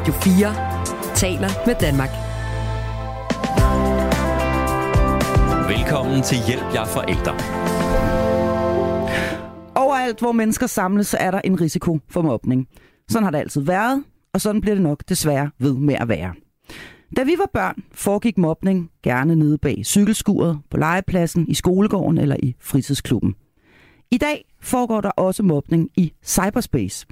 Radio 4 taler med Danmark. Velkommen til Hjælp jer forældre. Overalt, hvor mennesker samles, er der en risiko for mobning. Sådan har det altid været, og sådan bliver det nok desværre ved med at være. Da vi var børn, foregik mobning gerne nede bag cykelskuret, på legepladsen, i skolegården eller i fritidsklubben. I dag foregår der også mobning i cyberspace.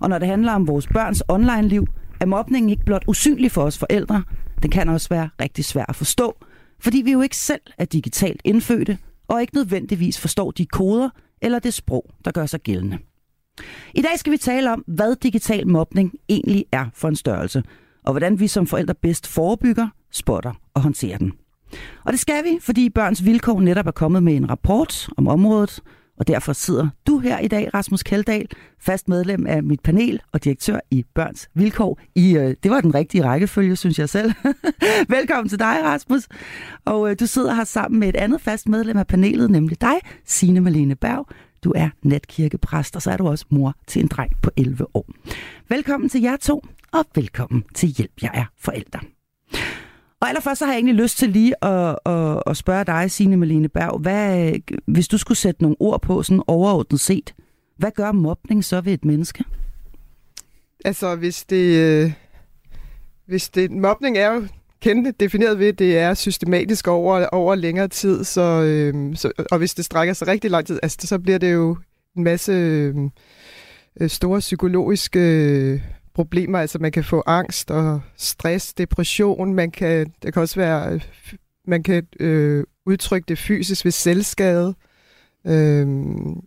Og når det handler om vores børns online-liv, er mobningen ikke blot usynlig for os forældre, den kan også være rigtig svær at forstå, fordi vi jo ikke selv er digitalt indfødte, og ikke nødvendigvis forstår de koder eller det sprog, der gør sig gældende. I dag skal vi tale om, hvad digital mobning egentlig er for en størrelse, og hvordan vi som forældre bedst forebygger, spotter og håndterer den. Og det skal vi, fordi Børns Vilkår netop er kommet med en rapport om området, og derfor sidder du her i dag, Rasmus Kaldal, fast medlem af mit panel og direktør i Børns Vilkår. I, øh, det var den rigtige rækkefølge, synes jeg selv. Velkommen til dig, Rasmus. Og øh, du sidder her sammen med et andet fast medlem af panelet, nemlig dig, Signe Malene Berg. Du er netkirkepræst, og så er du også mor til en dreng på 11 år. Velkommen til jer to, og velkommen til Hjælp, jeg er forældre. Og allerførst så har jeg egentlig lyst til lige at, at, at spørge dig, Signe Malene Berg, hvad, hvis du skulle sætte nogle ord på sådan overordnet set, hvad gør mobning så ved et menneske? Altså, hvis det... Øh, hvis det... Mobning er jo kendt defineret ved, at det er systematisk over, over længere tid, så, øh, så, og hvis det strækker sig rigtig lang tid, altså, så bliver det jo en masse øh, øh store psykologiske problemer. Altså man kan få angst og stress, depression. Man kan, det kan også være, øh, man kan øh, udtrykke det fysisk ved selvskade, øh,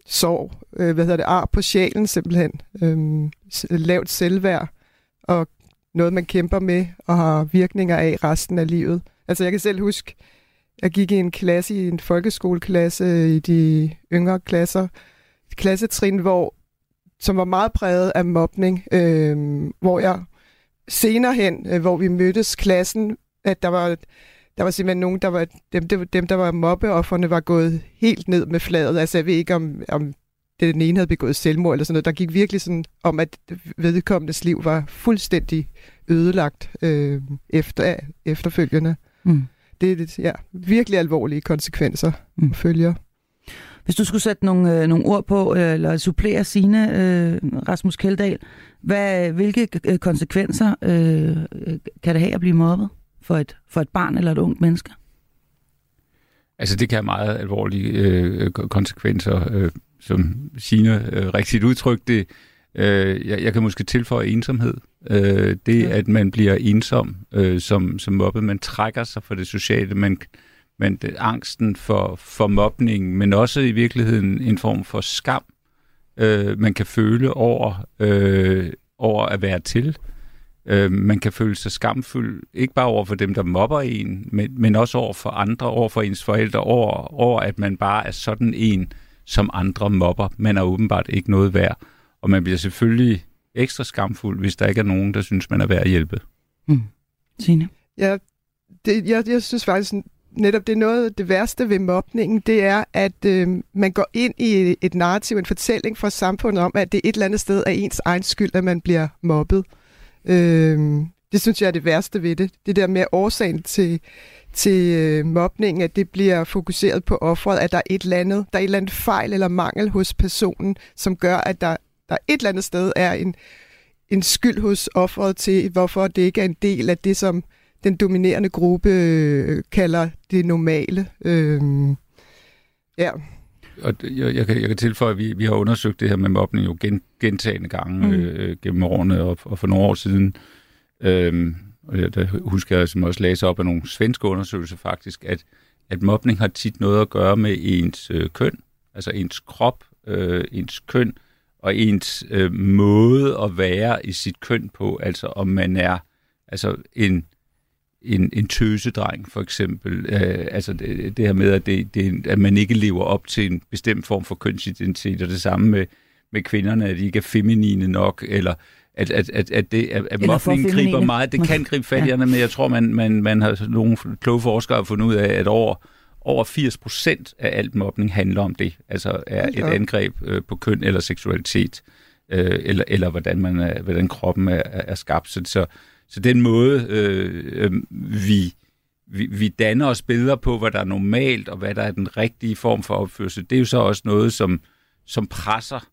sorg, øh, hvad hedder det, ar på sjælen simpelthen, øh, lavt selvværd og noget, man kæmper med og har virkninger af resten af livet. Altså jeg kan selv huske, jeg gik i en klasse, i en folkeskoleklasse i de yngre klasser, klassetrin, hvor som var meget præget af mobning, øh, hvor jeg senere hen, øh, hvor vi mødtes klassen, at der var, der var simpelthen nogen, der var, dem, dem der var mobbeofferne, var gået helt ned med fladet. Altså jeg ved ikke, om, om den ene havde begået selvmord eller sådan noget. Der gik virkelig sådan om, at vedkommendes liv var fuldstændig ødelagt øh, efter, efterfølgende. Mm. Det er ja, virkelig alvorlige konsekvenser mm. følger. Hvis du skulle sætte nogle, øh, nogle ord på, øh, eller supplere sine, øh, Rasmus Keldahl, hvad, hvilke øh, konsekvenser øh, kan det have at blive mobbet for et, for et barn eller et ungt menneske? Altså det kan have meget alvorlige øh, konsekvenser, øh, som Signe øh, rigtigt udtrykte det. Øh, jeg, jeg kan måske tilføje ensomhed. Øh, det, ja. at man bliver ensom øh, som, som mobbet, man trækker sig fra det sociale, man men det, angsten for, for mobning, men også i virkeligheden en form for skam, øh, man kan føle over, øh, over at være til. Øh, man kan føle sig skamfuld, ikke bare over for dem, der mobber en, men, men også over for andre, over for ens forældre, over, over at man bare er sådan en, som andre mobber. Man er åbenbart ikke noget værd, og man bliver selvfølgelig ekstra skamfuld, hvis der ikke er nogen, der synes, man er værd at hjælpe. Mm. Signe? Ja, det, jeg, jeg synes faktisk, netop det er noget af det værste ved mobningen, det er, at øh, man går ind i et narrativ, en fortælling fra samfundet om, at det et eller andet sted er ens egen skyld, at man bliver mobbet. Øh, det synes jeg er det værste ved det. Det der med årsagen til, til øh, mobningen, at det bliver fokuseret på offeret, at der er et eller andet, der er et eller andet fejl eller mangel hos personen, som gør, at der, der et eller andet sted er en, en skyld hos offeret til, hvorfor det ikke er en del af det, som den dominerende gruppe øh, kalder det normale. Øh, ja. Og jeg, jeg, kan, jeg kan tilføje, at vi, vi har undersøgt det her med mobning jo gen, gentagende gange mm. øh, gennem årene, og, og for nogle år siden, øh, og jeg, der husker jeg, som også læser op af nogle svenske undersøgelser faktisk, at, at mobning har tit noget at gøre med ens øh, køn, altså ens krop, øh, ens køn, og ens øh, måde at være i sit køn på, altså om man er altså en en, en tøsedreng, for eksempel. Øh, altså det, det her med, at, det, det, at man ikke lever op til en bestemt form for kønsidentitet, og det samme med, med kvinderne, at de ikke er feminine nok, eller at, at, at, at, det, at, at mobning griber meget. Det kan gribe fat i ja. men jeg tror, man, man, man har nogle kloge forskere fundet ud af, at over, over 80 procent af alt mobning handler om det. Altså er et angreb øh, på køn eller seksualitet. øh, eller, eller hvordan, man er, hvordan kroppen er, er skabt. Så, så, så den måde, øh, øh, vi, vi, vi danner os billeder på, hvad der er normalt, og hvad der er den rigtige form for opførsel, det er jo så også noget, som, som presser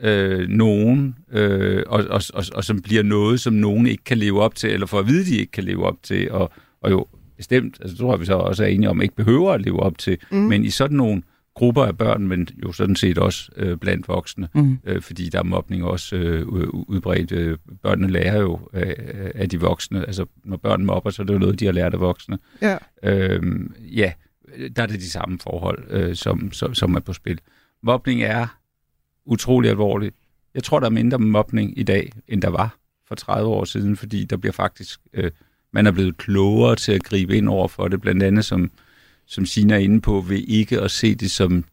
øh, nogen, øh, og, og, og, og som bliver noget, som nogen ikke kan leve op til, eller for at vide, de ikke kan leve op til, og, og jo bestemt, altså tror jeg, vi så også er enige om, ikke behøver at leve op til, mm. men i sådan nogle grupper af børn, men jo sådan set også øh, blandt voksne, mm. øh, fordi der er mobning også øh, udbredt. Øh, børnene lærer jo øh, af de voksne. Altså, når børn mobber, så er det jo noget, de har lært af voksne. Ja, øh, ja der er det de samme forhold, øh, som, som, som er på spil. Mobning er utrolig alvorligt. Jeg tror, der er mindre mobning i dag, end der var for 30 år siden, fordi der bliver faktisk... Øh, man er blevet klogere til at gribe ind over for det, blandt andet som som Sina er inde på, ved ikke at se det som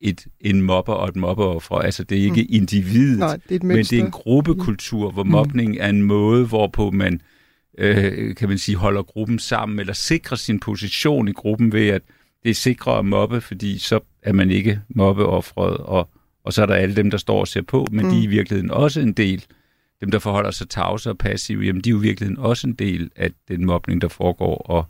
et, en mobber og et mobberoffer. Altså, det er ikke mm. individet, Nej, det er men det er en gruppekultur, hvor mm. mobning er en måde, hvorpå man, øh, kan man sige, holder gruppen sammen, eller sikrer sin position i gruppen ved, at det er sikre at mobbe, fordi så er man ikke mobbeoffret, og, og så er der alle dem, der står og ser på, men mm. de er i virkeligheden også en del. Dem, der forholder sig tavse og passive, jamen de er jo i virkeligheden også en del af den mobning, der foregår, og,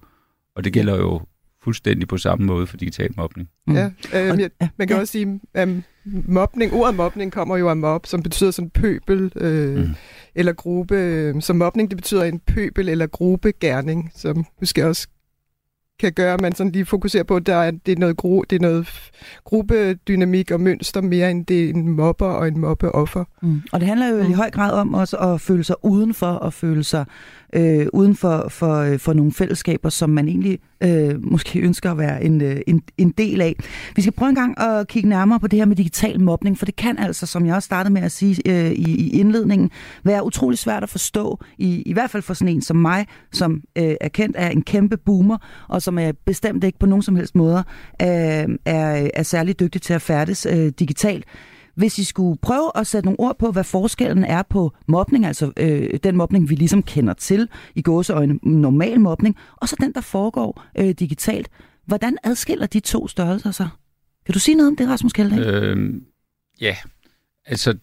og det gælder jo fuldstændig på samme måde for digital mobning. Mm. Ja, øh, jeg, man kan ja. også sige, at um, mobning, ordet mobning kommer jo af mob, som betyder sådan pøbel øh, mm. eller gruppe. Så mobning, det betyder en pøbel eller gruppegærning, som måske også kan gøre, at man sådan lige fokuserer på, at der er, det, er noget gru, det er noget gruppedynamik og mønster mere end det er en mobber og en mobbeoffer. Mm. Og det handler jo mm. i høj grad om også at føle sig udenfor og føle sig øh, uden for, for, øh, for nogle fællesskaber, som man egentlig øh, måske ønsker at være en, øh, en, en del af. Vi skal prøve en gang at kigge nærmere på det her med digital mobning, for det kan altså, som jeg også startede med at sige øh, i, i indledningen, være utrolig svært at forstå, i, i hvert fald for sådan en som mig, som øh, er kendt af en kæmpe boomer, og som er bestemt ikke på nogen som helst måder øh, er, er særlig dygtig til at færdes øh, digitalt. Hvis I skulle prøve at sætte nogle ord på, hvad forskellen er på mobning, altså øh, den mobning, vi ligesom kender til i gåseøjne, normal mobning, og så den, der foregår øh, digitalt. Hvordan adskiller de to størrelser sig? Kan du sige noget om det, Rasmus Kjeldahl? Øh, ja, altså,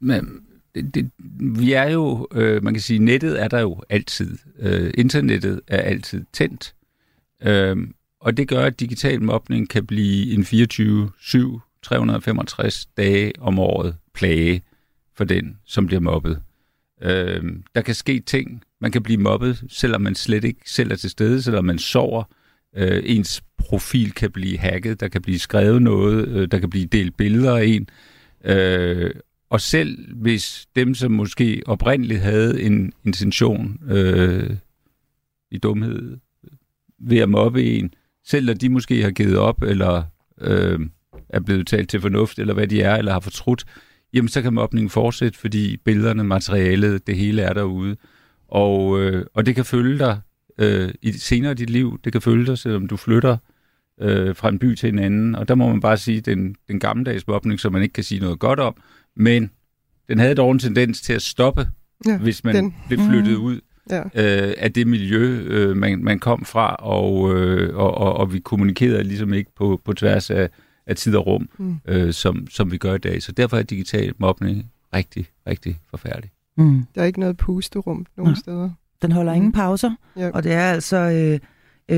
men, det, det, vi er jo, øh, man kan sige, nettet er der jo altid. Øh, internettet er altid tændt. Øh, og det gør, at digital mobning kan blive en 24-7 365 dage om året plage for den, som bliver mobbet. Øh, der kan ske ting. Man kan blive mobbet, selvom man slet ikke selv er til stede, selvom man sover. Øh, ens profil kan blive hacket, der kan blive skrevet noget, øh, der kan blive delt billeder af en. Øh, og selv hvis dem, som måske oprindeligt havde en intention øh, i dumhed ved at mobbe en, selv når de måske har givet op, eller øh, er blevet talt til fornuft, eller hvad de er, eller har fortrudt, jamen så kan mobningen fortsætte, fordi billederne, materialet, det hele er derude. Og, øh, og det kan følge dig øh, i senere i dit liv. Det kan følge dig, selvom du flytter øh, fra en by til en anden. Og der må man bare sige, den, den gammeldags mobning, som man ikke kan sige noget godt om, men den havde dog en tendens til at stoppe, ja, hvis man den. blev flyttet mm. ud ja. øh, af det miljø, øh, man, man kom fra, og, øh, og, og, og vi kommunikerede ligesom ikke på, på tværs af, af tid og rum, mm. øh, som, som vi gør i dag. Så derfor er digital mobning rigtig, rigtig forfærdelig. Mm. Der er ikke noget pusterum nogen ja. steder. Den holder mm. ingen pauser, ja. og det er altså, øh,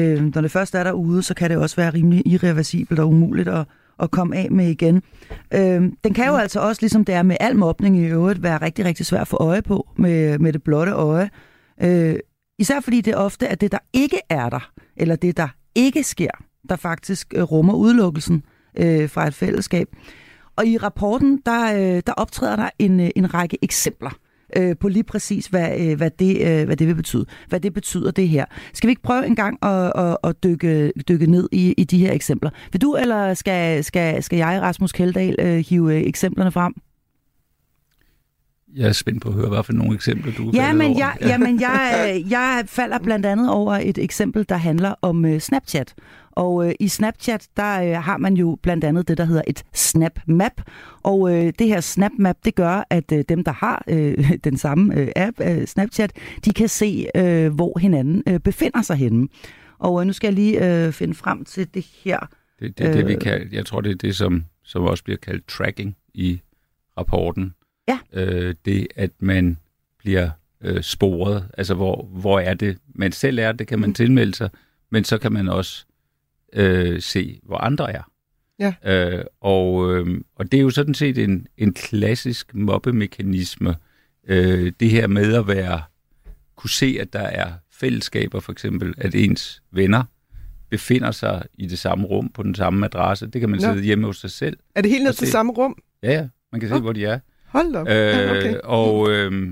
øh, når det først er derude, så kan det også være rimelig irreversibelt og umuligt at, at komme af med igen. Øh, den kan jo mm. altså også, ligesom det er med al mobning i øvrigt, være rigtig, rigtig svært at få øje på med, med det blotte øje. Øh, især fordi det ofte er det, der ikke er der, eller det, der ikke sker, der faktisk øh, rummer udelukkelsen øh, fra et fællesskab. Og i rapporten, der, øh, der optræder der en, øh, en række eksempler øh, på lige præcis, hvad, øh, hvad, det, øh, hvad det vil betyde. Hvad det betyder, det her. Skal vi ikke prøve en gang at, at, at dykke, dykke ned i, i de her eksempler? Vil du, eller skal, skal, skal jeg, Rasmus Kjeldahl, øh, hive øh, eksemplerne frem? Jeg er spændt på at høre, hvad for nogle eksempler du ja, men jeg, ja. men jeg, jeg falder blandt andet over et eksempel, der handler om uh, Snapchat. Og uh, i Snapchat, der uh, har man jo blandt andet det, der hedder et Snap Map. Og uh, det her Snap Map, det gør, at uh, dem, der har uh, den samme uh, app, uh, Snapchat, de kan se, uh, hvor hinanden uh, befinder sig henne. Og uh, nu skal jeg lige uh, finde frem til det her. Det, det, det vi kan, jeg tror, det er det, som, som også bliver kaldt tracking i rapporten. Ja. Øh, det, at man bliver øh, sporet. Altså, hvor, hvor er det, man selv er, det kan man Mm. tilmelde sig, men så kan man også øh, se, hvor andre er. Ja. Øh, og, øh, og det er jo sådan set en, en klassisk mobbemekanisme. Øh, det her med at være, kunne se, at der er fællesskaber, for eksempel, at ens venner befinder sig i det samme rum, på den samme adresse. Det kan man Nå. sidde hjemme hos sig selv. Er det helt ned til se- samme rum? Ja, ja, man kan se, Nå. hvor de er. Hold op. Øh, Ja, okay. Og øh,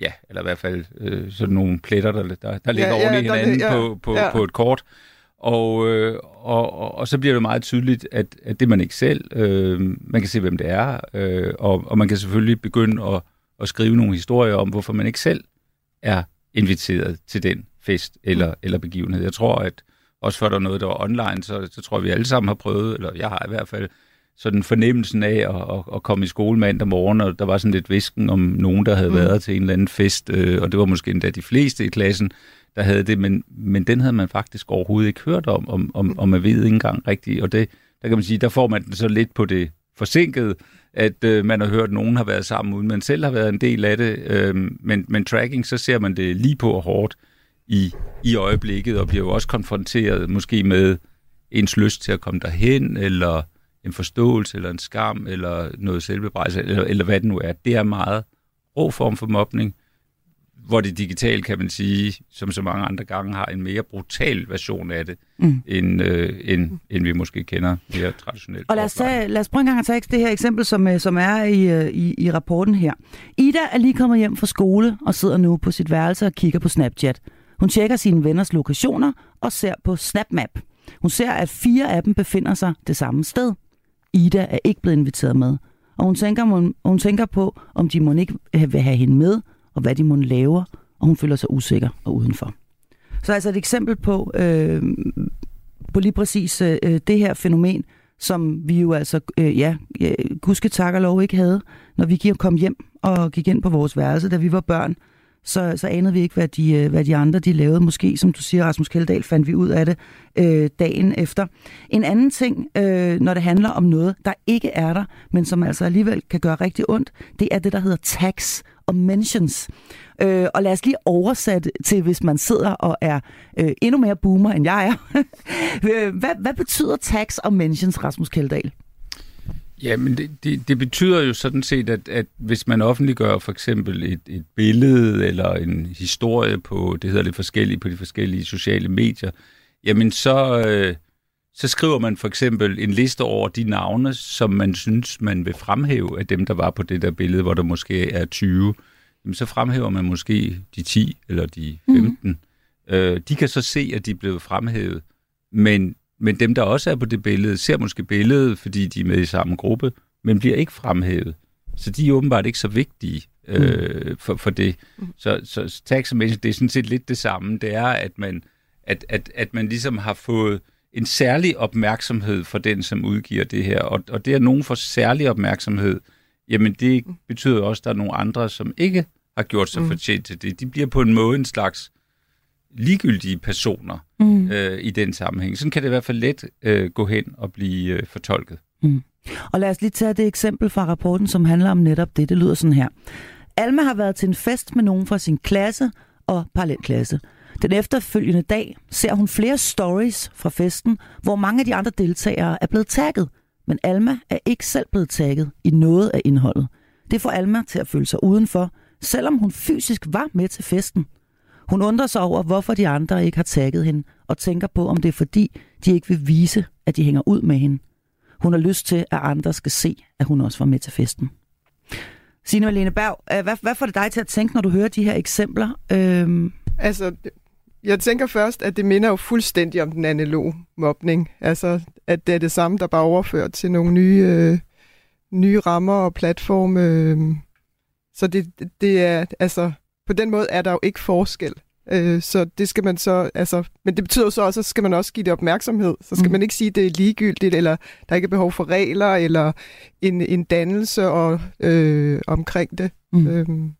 ja, eller i hvert fald øh, sådan nogle pletter, der, der, der ligger Ja, ja, oven i der- hinanden ja, på, på, ja. på et kort. Og, øh, og, og, og så bliver det meget tydeligt, at, at det er man ikke selv. Øh, man kan se, hvem det er, øh, og, og man kan selvfølgelig begynde at, at skrive nogle historier om, hvorfor man ikke selv er inviteret til den fest eller, Mm. eller begivenhed. Jeg tror, at også før der er noget, der var online, så, så tror jeg, vi alle sammen har prøvet, eller jeg har i hvert fald, sådan fornemmelsen af at, at, at komme i skole mandag morgen, og der var sådan lidt visken om nogen, der havde Mm. mm. været til en eller anden fest, øh, og det var måske endda de fleste i klassen, der havde det, men, men den havde man faktisk overhovedet ikke hørt om, om, om, om man ved ikke engang rigtigt, og det, der kan man sige, der får man den så lidt på det forsinkede, at øh, man har hørt, at nogen har været sammen, uden man selv har været en del af det, øh, men, men tracking, så ser man det lige på og hårdt i, i øjeblikket, og bliver jo også konfronteret måske med ens lyst til at komme derhen, eller en forståelse, eller en skam, eller noget selvbebrejdelse, eller, eller hvad det nu er. Det er meget rå form for mobning, hvor det digitale, kan man sige, som så mange andre gange, har en mere brutal version af det, Mm. end, øh, end, end vi måske kender mere traditionelt. Og lad os, tage, lad os prøve en gang at tage det her eksempel, som, øh, som er i, øh, i, i rapporten her. Ida er lige kommet hjem fra skole og sidder nu på sit værelse og kigger på Snapchat. Hun tjekker sine venners lokationer og ser på SnapMap. Hun ser, at fire af dem befinder sig det samme sted. Ida er ikke blevet inviteret med, og hun tænker, hun, hun tænker på, om de må ikke øh, vil have hende med, og hvad de må laver, og hun føler sig usikker og udenfor. Så altså et eksempel på, øh, på lige præcis øh, det her fænomen, som vi jo altså, øh, ja, øh, gudske tak og lov ikke havde, når vi gik kom hjem og gik ind på vores værelse, da vi var børn, så, så anede vi ikke, hvad de, øh, hvad de andre de lavede. Måske, som du siger, Rasmus Kjeldahl, fandt vi ud af det øh, dagen efter. En anden ting, øh, når det handler om noget, der ikke er der, men som altså alligevel kan gøre rigtig ondt, det er det, der hedder tax og mentions. Øh, og lad os lige oversætte til, hvis man sidder og er øh, endnu mere boomer, end jeg er. Hvad, hvad betyder tax og mentions, Rasmus Kjeldahl? Ja, men det, det, det betyder jo sådan set, at, at hvis man offentliggør for eksempel et, et billede eller en historie på, det hedder lidt forskelligt, på de forskellige sociale medier, jamen så, øh, så skriver man for eksempel en liste over de navne, som man synes, man vil fremhæve af dem, der var på det der billede, hvor der måske er 20. Jamen så fremhæver man måske de 10 eller de 15. Mm. Øh, de kan så se, at de er blevet fremhævet, men men dem, der også er på det billede, ser måske billedet, fordi de er med i samme gruppe, men bliver ikke fremhævet. Så de er åbenbart ikke så vigtige øh, for, for det. Så, så tax det er sådan set lidt det samme. Det er, at man, at, at, at man ligesom har fået en særlig opmærksomhed for den, som udgiver det her. Og, og det, at nogen får særlig opmærksomhed, jamen det betyder også, at der er nogle andre, som ikke har gjort sig Mm. fortjent til det. De bliver på en måde en slags ligegyldige personer Mm. øh, i den sammenhæng. Sådan kan det i hvert fald let øh, gå hen og blive øh, fortolket. Og lad os lige tage det eksempel fra rapporten, som handler om netop det. Det lyder sådan her. Alma har været til en fest med nogen fra sin klasse og parallelklasse. Den efterfølgende dag ser hun flere stories fra festen, hvor mange af de andre deltagere er blevet tagget. Men Alma er ikke selv blevet tagget i noget af indholdet. Det får Alma til at føle sig udenfor, selvom hun fysisk var med til festen. Hun undrer sig over, hvorfor de andre ikke har tagget hende, og tænker på, om det er fordi, de ikke vil vise, at de hænger ud med hende. Hun har lyst til, at andre skal se, at hun også var med til festen. Signe Malene Berg, øh, hvad, hvad får det dig til at tænke, når du hører de her eksempler? Øhm, Altså, jeg tænker først, at det minder jo fuldstændig om den analoge mobning. Altså, at det er det samme, der bare overført til nogle nye, øh, nye rammer og platforme. Øh. Så det, det er, altså, på den måde er der jo ikke forskel. Øh, så det skal man så, altså, men det betyder jo så også, at skal man også give det opmærksomhed. Så skal Mm. man ikke sige, at det er ligegyldigt, eller der ikke er behov for regler, eller en, en dannelse og, øh, omkring det. mm. Øhm,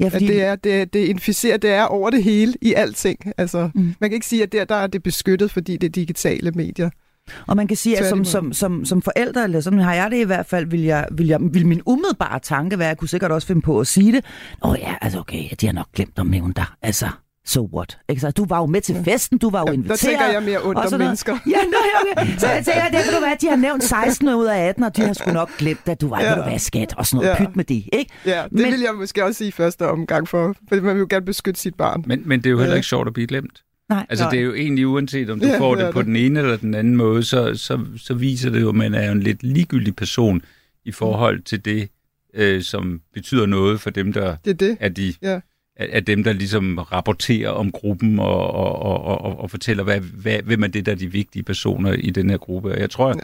Ja, at fordi, det er, det, det inficerer, det er over det hele i alting. Altså, mm. Man kan ikke sige, at der, der er det beskyttet, fordi det er digitale medier. Og man kan sige, at som, som, som, som forældre, eller sådan har jeg det i hvert fald, vil, jeg, vil, jeg, vil min umiddelbare tanke være, jeg kunne sikkert også finde på at sige det, åh ja, altså okay, de har nok glemt at nævne dig. Altså, so what? Ikke så? Du var jo med til festen, du var jo Ja, inviteret. der tænker jeg mere ondt og om mennesker. Ja, nå, okay. Så jeg tænker, det du hvad, de har nævnt 16 ud af 18, og de har sgu nok glemt, at du var, ja. Du hvad, skat, og sådan noget Ja. pyt med det, ikke? Ja, det Men- vil jeg måske også sige første omgang, for, for man vil jo gerne beskytte sit barn. Men, men det er jo heller Ja. ikke sjovt at blive glemt. Nej. Altså, Nej. det er jo egentlig uanset, om du Ja, får det det på det. den ene eller den anden måde, så, så, så viser det jo, at man er jo en lidt ligegyldig person i forhold til det, øh, som betyder noget for dem, der Det er det. er de Ja. er, er dem, der ligesom rapporterer om gruppen og, og, og, og, og, og fortæller, hvad, hvad, hvem er det, der er de vigtige personer i den her gruppe. Og jeg tror, Ja.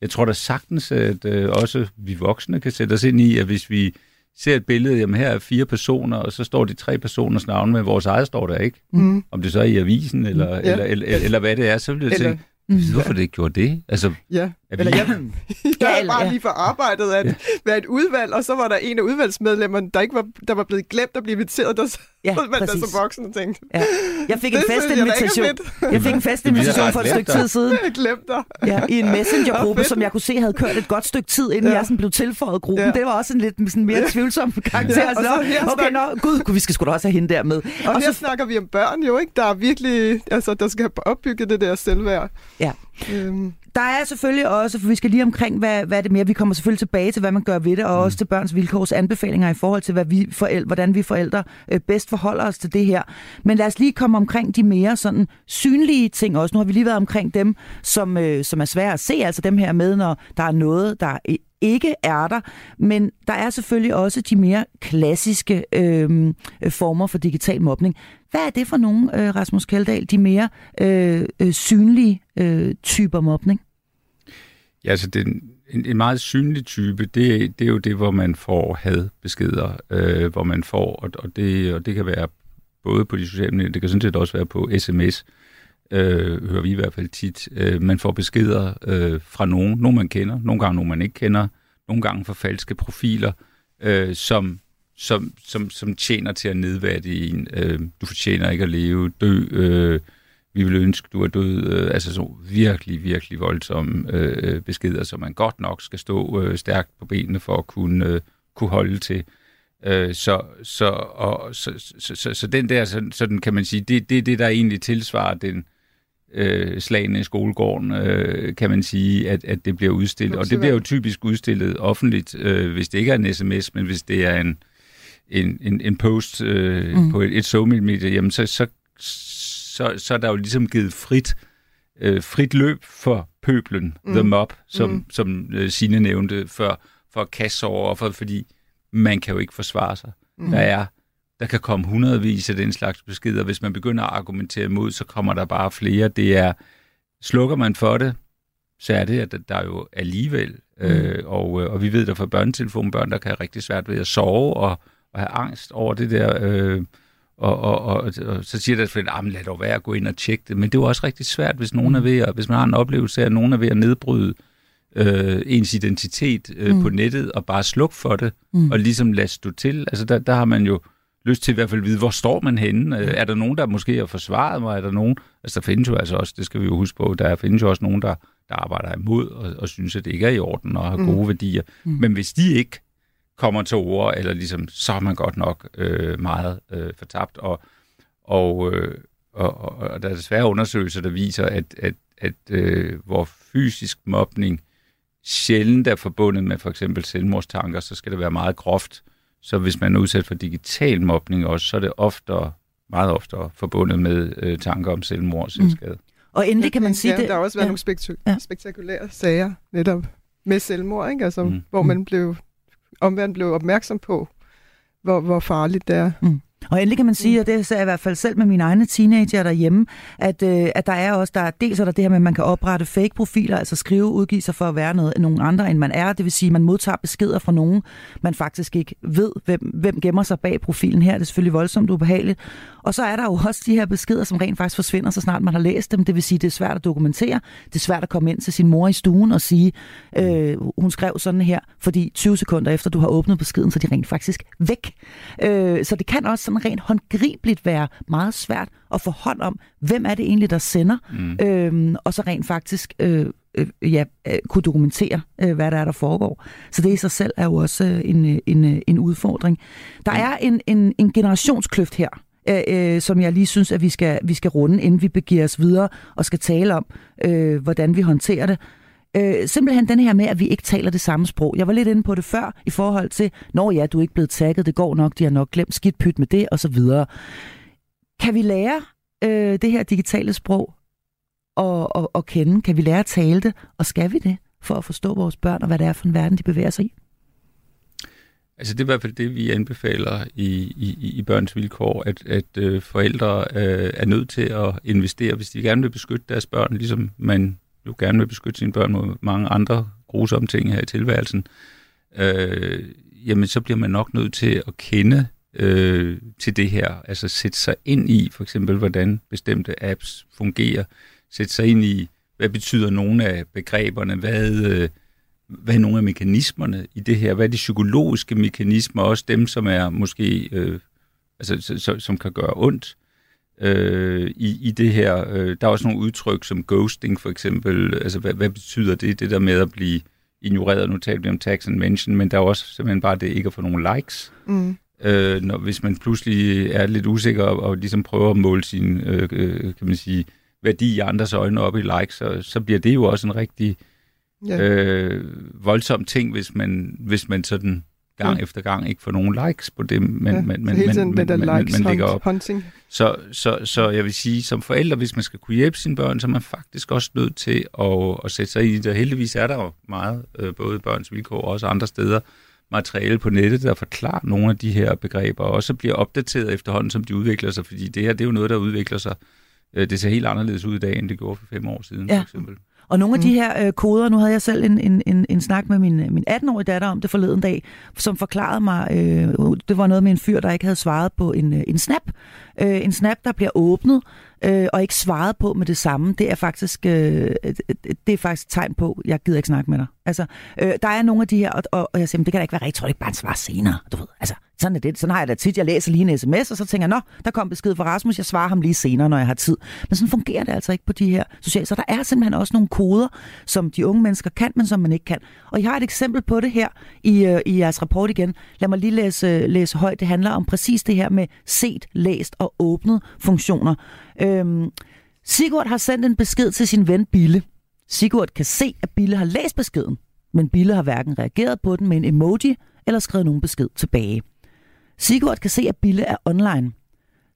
jeg tror da sagtens, at øh, også vi voksne kan sætte os ind i, at hvis vi ser et billede, jamen her er fire personer, og så står de tre personers navne, men vores eget står der ikke. Mm. Om det så er i avisen, eller, ja. Ja. eller, eller, eller, eller hvad det er, så vil jeg Eller- tænke, hvorfor det ikke gjorde det? Altså, Ja. Vi, Eller jeg, jeg bare lige forarbejdet at Ja. være et udvalg, og så var der en af udvalgsmedlemmerne, der ikke var, der var blevet glemt at blive inviteret, der Ja, man der som voksen og tænkte, Ja. Jeg fik en jeg festinvitation. fedt. Jeg fik en festinvitation for et stykke tid siden. jeg glemte dig. Ja, i en messengergruppe, som jeg kunne se havde kørt et godt stykke tid, inden ja. Jeg sådan blev tilføjet gruppen. Ja. Det var også en lidt sådan mere tvivlsom karakter. Ja, og så okay, snak- nå, gud, gud, vi skal sgu da også have hende der med. Og, Og her så- snakker vi om børn jo, ikke? Der er virkelig, altså, der skal have opbygget det der selvværd. Ja. Øhm, Der er selvfølgelig også, for vi skal lige omkring, hvad, hvad er det mere, vi kommer selvfølgelig tilbage til, hvad man gør ved det, og Mm. også til børns vilkårs anbefalinger i forhold til, hvad vi forældre, hvordan vi forældre øh, bedst forholder os til det her. Men lad os lige komme omkring de mere sådan synlige ting også. Nu har vi lige været omkring dem, som, øh, som er svære at se, altså dem her med, når der er noget, der ikke er der. Men der er selvfølgelig også de mere klassiske øhm, øh, former for digital mobning. Hvad er det for nogle, øh, Rasmus Kjeldahl, de mere øh, øh, synlige øh, typer mobning? Ja, altså den, en, en meget synlig type, det, det er jo det, hvor man får hadbeskeder, øh, hvor man får, og, og, det, og det kan være både på de sociale medier, det kan sådan set også være på sms, øh, øh, hører vi i hvert fald tit. Øh, man får beskeder øh, fra nogen, nogen man kender, nogle gange nogen man ikke kender, nogle gange fra falske profiler, øh, som, som, som, som tjener til at nedværdige en. Øh, du fortjener ikke at leve, dø, øh, vi vil ønske, du er død. Øh, altså så virkelig, virkelig voldsomme øh, beskeder, som man godt nok skal stå øh, stærkt på benene for at kunne, øh, kunne holde til. Øh, så, så, og, så, så, så, så den der, sådan, sådan kan man sige, det, det er det, der egentlig tilsvarer den øh, slagene i skolegården, øh, kan man sige, at, at det bliver udstillet. Og det bliver jo typisk udstillet offentligt, øh, hvis det ikke er en sms, men hvis det er en, en, en, en post øh, mm. på et, et social media, jamen så, så, så, så er der jo ligesom givet frit, øh, frit løb for pøblen, mm. the mob, som, mm. som øh, Signe nævnte før, for at kaste sig over, for, fordi man kan jo ikke forsvare sig. Mm. Der er der kan komme hundredvis af den slags beskeder. Hvis man begynder at argumentere imod, så kommer der bare flere. Det er, slukker man for det, så er det, at der jo alligevel, mm. øh, og, øh, og vi ved der fra børnetelefonen, børn, der kan have rigtig svært ved at sove og, og have angst over det der, øh, og, og, og, og så siger der selvfølgelig, at lad dog være at gå ind og tjekke det, men det er jo også rigtig svært, hvis nogen er ved at, hvis man har en oplevelse af, at nogen er ved at nedbryde øh, ens identitet øh, mm. på nettet, og bare slukke for det, mm. og ligesom lade stå til. Altså der, der har man jo lyst til i hvert fald at vide, hvor står man henne? Øh, Er der nogen, der måske har forsvaret mig? Er der nogen? Altså der findes jo altså også, det skal vi jo huske på, der findes jo også nogen, der, der arbejder imod og, og synes, at det ikke er i orden og har Mm. gode værdier. Mm. Men hvis de ikke kommer til ord, eller ligesom, så er man godt nok øh, meget øh, fortabt. Og, og, øh, og, og, og der er desværre undersøgelser, der viser, at, at, at øh, hvor fysisk mobning sjældent er forbundet med for eksempel selvmordstanker, så skal det være meget groft. Så hvis man er udsat for digital mobning også, så er det oftere, meget oftere forbundet med øh, tanker om selvmord og selvskade. Og endelig kan man sige ja, det... Der har også været ja. nogle spektu- Ja. ja. spektakulære sager netop med selvmord, ikke? Altså, Mm. mm. hvor man blev, omvendt blev opmærksom på, hvor, hvor farligt det er. Og endelig kan man sige, og det ser jeg i hvert fald selv med mine egne teenager derhjemme, at, øh, at der er også, der er, dels er der det her med, at man kan oprette fake-profiler, altså skrive, udgive sig for at være noget, nogen andre, end man er. Det vil sige, at man modtager beskeder fra nogen, man faktisk ikke ved, hvem, hvem gemmer sig bag profilen her. Det er selvfølgelig voldsomt ubehageligt. Og så er der jo også de her beskeder, som rent faktisk forsvinder, så snart man har læst dem. Det vil sige, det er svært at dokumentere. Det er svært at komme ind til sin mor i stuen og sige, øh, hun skrev sådan her, fordi 20 sekunder efter du har åbnet beskeden, så er de rent faktisk væk. Øh, så det kan også sådan rent håndgribeligt være meget svært at få hånd om, hvem er det egentlig, der sender, mm. øh, og så rent faktisk øh, øh, ja, øh, kunne dokumentere, øh, hvad der er, der foregår. Så det i sig selv er jo også øh, en, en, en udfordring. Der er en, en, en generationskløft her, øh, øh, som jeg lige synes, at vi skal, vi skal runde, inden vi begiver os videre og skal tale om, øh, hvordan vi håndterer det. Øh, simpelthen den her med, at vi ikke taler det samme sprog. Jeg var lidt inde på det før i forhold til, når ja, du er ikke blevet tagget, det går nok, de har nok glemt skidt pyt med det, og så videre. Kan vi lære øh, det her digitale sprog at, at, at kende? Kan vi lære at tale det? Og skal vi det for at forstå vores børn og hvad det er for en verden, de bevæger sig i? Altså det er i hvert fald det, vi anbefaler i, i, i børns vilkår, at, at øh, forældre øh, er nødt til at investere, hvis de gerne vil beskytte deres børn, ligesom man jo gerne vil beskytte sine børn mod mange andre grusomme ting her i tilværelsen, øh, jamen så bliver man nok nødt til at kende øh, til det her, altså sætte sig ind i for eksempel, hvordan bestemte apps fungerer, sætte sig ind i, hvad betyder nogle af begreberne, hvad, øh, hvad er nogle af mekanismerne i det her, hvad er de psykologiske mekanismer, også dem, som er måske, øh, altså, så, som kan gøre ondt øh, i, i det her. Øh, der er også nogle udtryk som ghosting for eksempel, altså hvad, hvad betyder det, det der med at blive ignoreret, nu taler vi om tax and mention, men der er også simpelthen bare det ikke at få nogle likes. Mm. Øh, når, hvis man pludselig er lidt usikker og, og ligesom prøver at måle sin, øh, øh, kan man sige, værdi i andres øjne op i likes, så, så bliver det jo også en rigtig ja. øh, voldsom ting, hvis man, hvis man sådan gang ja. efter gang ikke får nogen likes på det, men, ja, men, men, hele men, men, man, man, likes man lægger op. Hunting. Så, så, så jeg vil sige, som forældre, hvis man skal kunne hjælpe sine børn, så er man faktisk også nødt til at, at sætte sig i det. Heldigvis er der jo meget, øh, både børns vilkår og også andre steder, materiale på nettet, der forklarer nogle af de her begreber, og også bliver opdateret efterhånden, som de udvikler sig, fordi det her det er jo noget, der udvikler sig. Øh, det ser helt anderledes ud i dag, end det gjorde for fem år siden, ja. for eksempel. Og nogle af de mm. her øh, koder, nu havde jeg selv en, en, en, en snak med min, min 18-årige datter om det forleden dag, som forklarede mig, øh, det var noget med en fyr, der ikke havde svaret på en, øh, en snap. Øh, en snap, der bliver åbnet, øh, og ikke svaret på med det samme, det er faktisk øh, det er faktisk tegn på, jeg gider ikke snakke med dig. Altså, øh, der er nogle af de her, og, og, og jeg siger, det kan da ikke være rigtigt, tror ikke bare en svar senere, du ved. Altså, sådan er det. Sådan har jeg da tit. Jeg læser lige en sms, og så tænker jeg, nå, der kom besked fra Rasmus, jeg svarer ham lige senere, når jeg har tid. Men sådan fungerer det altså ikke på de her sociale. Så der er simpelthen også nogle koder, som de unge mennesker kan, men som man ikke kan. Og jeg har et eksempel på det her i, øh, i jeres rapport igen. Lad mig lige læse, øh, læse højt. Det handler om præcis det her med set, læst og åbnet funktioner. Øhm, Sigurd har sendt en besked til sin ven Bille. Sigurd kan se, at Bille har læst beskeden, men Bille har hverken reageret på den med en emoji eller skrevet nogen besked tilbage. Sigurd kan se, at Bille er online.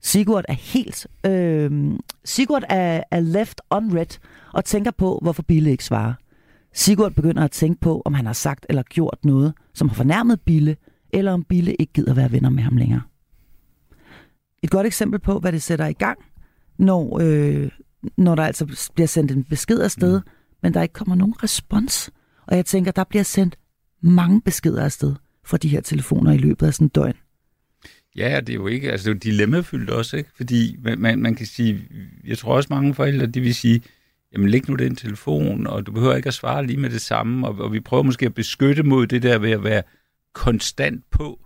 Sigurd er helt... Øh, Sigurd er, er left unread og tænker på, hvorfor Bille ikke svarer. Sigurd begynder at tænke på, om han har sagt eller gjort noget, som har fornærmet Bille, eller om Bille ikke gider være venner med ham længere. Et godt eksempel på, hvad det sætter i gang, når, øh, når der altså bliver sendt en besked afsted, mm. men der ikke kommer nogen respons. Og jeg tænker, der bliver sendt mange beskeder afsted fra de her telefoner i løbet af sådan en døgn. Ja, det er jo ikke, altså det er jo dilemmafyldt også, ikke? Fordi man, man, kan sige, jeg tror også mange forældre, de vil sige, jamen læg nu den telefon, og du behøver ikke at svare lige med det samme, og, og vi prøver måske at beskytte mod det der ved at være konstant på,